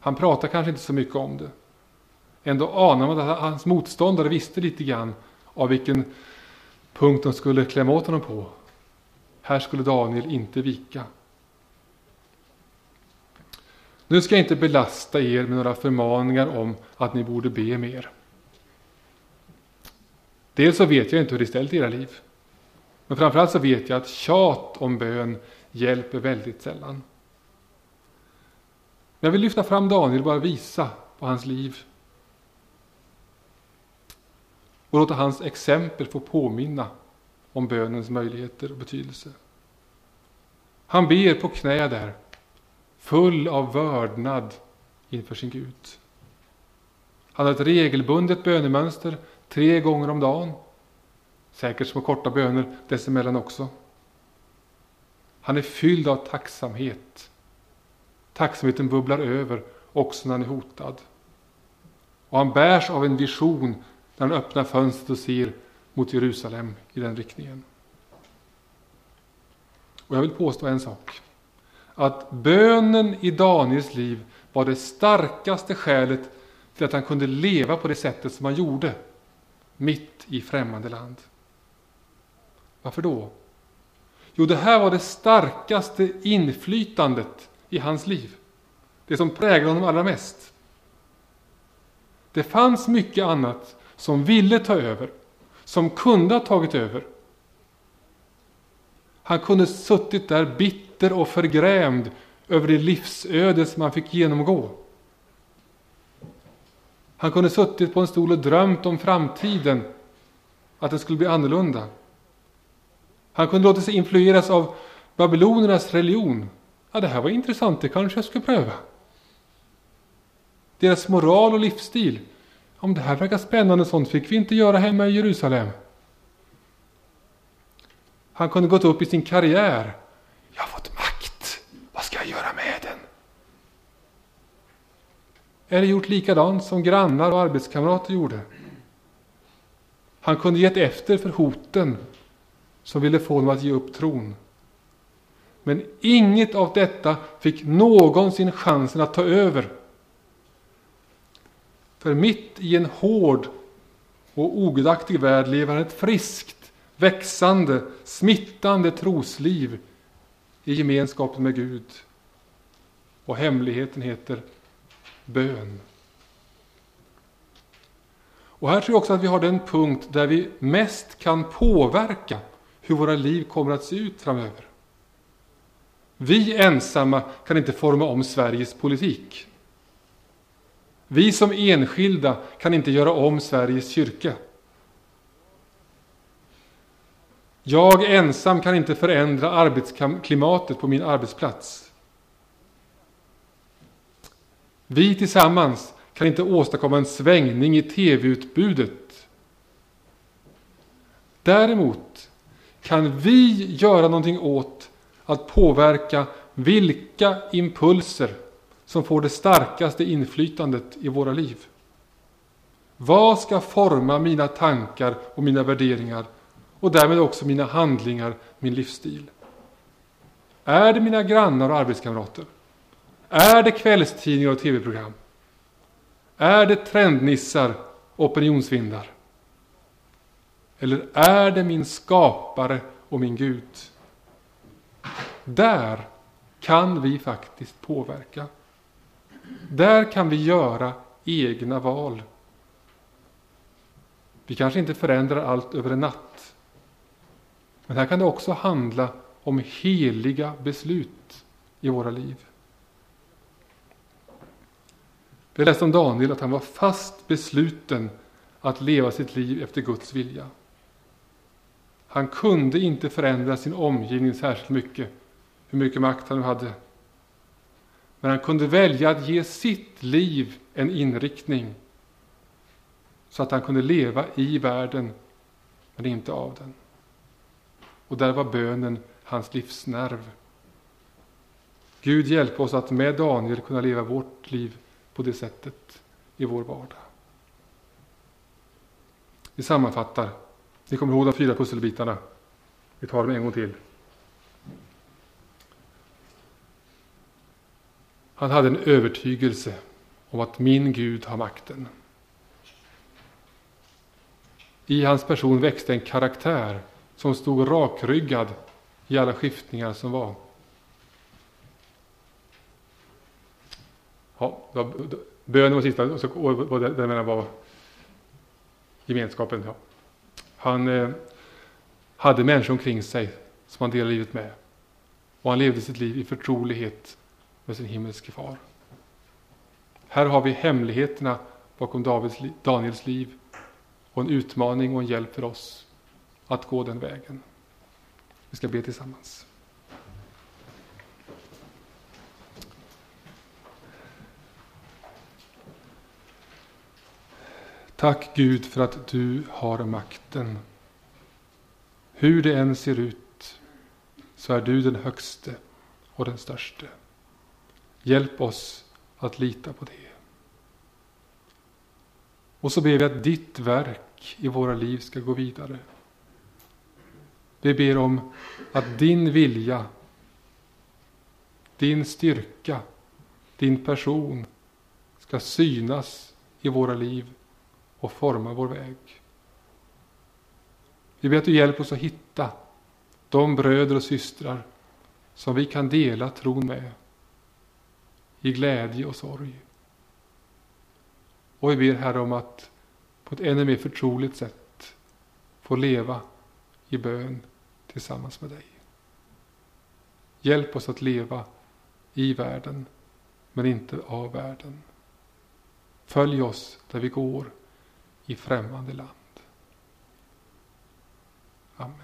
Han pratade kanske inte så mycket om det. Ändå anar man att hans motståndare visste lite grann av vilken punkt de skulle klämma åt honom på. Här skulle Daniel inte vika. Nu ska jag inte belasta er med några förmaningar om att ni borde be mer. Dels så vet jag inte hur det är ställt i era liv. Men framförallt så vet jag att tjat om bön hjälper väldigt sällan. Men jag vill lyfta fram Daniel och bara visa på hans liv och låta hans exempel få påminna om bönens möjligheter och betydelse. Han ber på knä där, full av vördnad inför sin Gud. Han har ett regelbundet bönemönster tre gånger om dagen. Säkert små korta böner dessemellan också. Han är fylld av tacksamhet. Tacksamheten bubblar över också när han är hotad. Och han bärs av en vision när han öppnar fönstret och ser mot Jerusalem i den riktningen. Och jag vill påstå en sak. Att bönen i Daniels liv var det starkaste skälet till att han kunde leva på det sättet som han gjorde. Mitt i främmande land. Varför då? Jo, det här var det starkaste inflytandet i hans liv. Det som präglade honom allra mest. Det fanns mycket annat som ville ta över, som kunde ha tagit över. Han kunde suttit där bitter och förgrämd över det livsöde som han fick genomgå. Han kunde suttit på en stol och drömt om framtiden, att den skulle bli annorlunda. Han kunde låta sig influeras av babylonernas religion. Ja, det här var intressant, det kanske jag skulle pröva. Deras moral och livsstil. Om det här verkar spännande, sånt fick vi inte göra hemma i Jerusalem. Han kunde gått upp i sin karriär. Jag har fått makt. Vad ska jag göra med den? Eller gjort likadant som grannar och arbetskamrater gjorde. Han kunde gett efter för hoten som ville få honom att ge upp tron. Men inget av detta fick någonsin chansen att ta över. För mitt i en hård och ogudaktig värld lever han ett friskt, växande, smittande trosliv i gemenskapen med Gud. Och hemligheten heter bön. Och här tror jag också att vi har den punkt där vi mest kan påverka hur våra liv kommer att se ut framöver. Vi ensamma kan inte forma om Sveriges politik. Vi som enskilda kan inte göra om Sveriges kyrka. Jag ensam kan inte förändra arbetsklimatet på min arbetsplats. Vi tillsammans kan inte åstadkomma en svängning i tv-utbudet. Däremot kan vi göra någonting åt att påverka vilka impulser som får det starkaste inflytandet i våra liv. Vad ska forma mina tankar och mina värderingar och därmed också mina handlingar, min livsstil? Är det mina grannar och arbetskamrater? Är det kvällstidningar och tv-program? Är det trendnissar och opinionsvindar? Eller är det min skapare och min Gud? Där kan vi faktiskt påverka. Där kan vi göra egna val. Vi kanske inte förändrar allt över en natt. Men här kan det också handla om heliga beslut i våra liv. Vi läste om Daniel att han var fast besluten att leva sitt liv efter Guds vilja. Han kunde inte förändra sin omgivning särskilt mycket, hur mycket makt han nu hade. Men han kunde välja att ge sitt liv en inriktning så att han kunde leva i världen, men inte av den. Och där var bönen hans livsnerv. Gud hjälp oss att med Daniel kunna leva vårt liv på det sättet i vår vardag. Vi sammanfattar. Ni kommer ihåg de fyra pusselbitarna. Vi tar dem en gång till. Han hade en övertygelse om att min Gud har makten. I hans person växte en karaktär som stod rakryggad i alla skiftningar som var. Ja, bönen var sista, och, så, var det, det var gemenskapen. Ja. Han eh, hade människor omkring sig som han delade livet med. Och han levde sitt liv i förtrolighet med sin himmelske far. Här har vi hemligheterna bakom Davids, Daniels liv och en utmaning och en hjälp för oss att gå den vägen. Vi ska be tillsammans. Tack Gud för att du har makten. Hur det än ser ut så är du den högste och den störste. Hjälp oss att lita på det. Och så ber vi att ditt verk i våra liv ska gå vidare. Vi ber om att din vilja, din styrka, din person ska synas i våra liv och forma vår väg. Vi ber att du hjälper oss att hitta de bröder och systrar som vi kan dela tron med i glädje och sorg. Och vi ber Herre om att på ett ännu mer förtroligt sätt få leva i bön tillsammans med dig. Hjälp oss att leva i världen, men inte av världen. Följ oss där vi går i främmande land. Amen.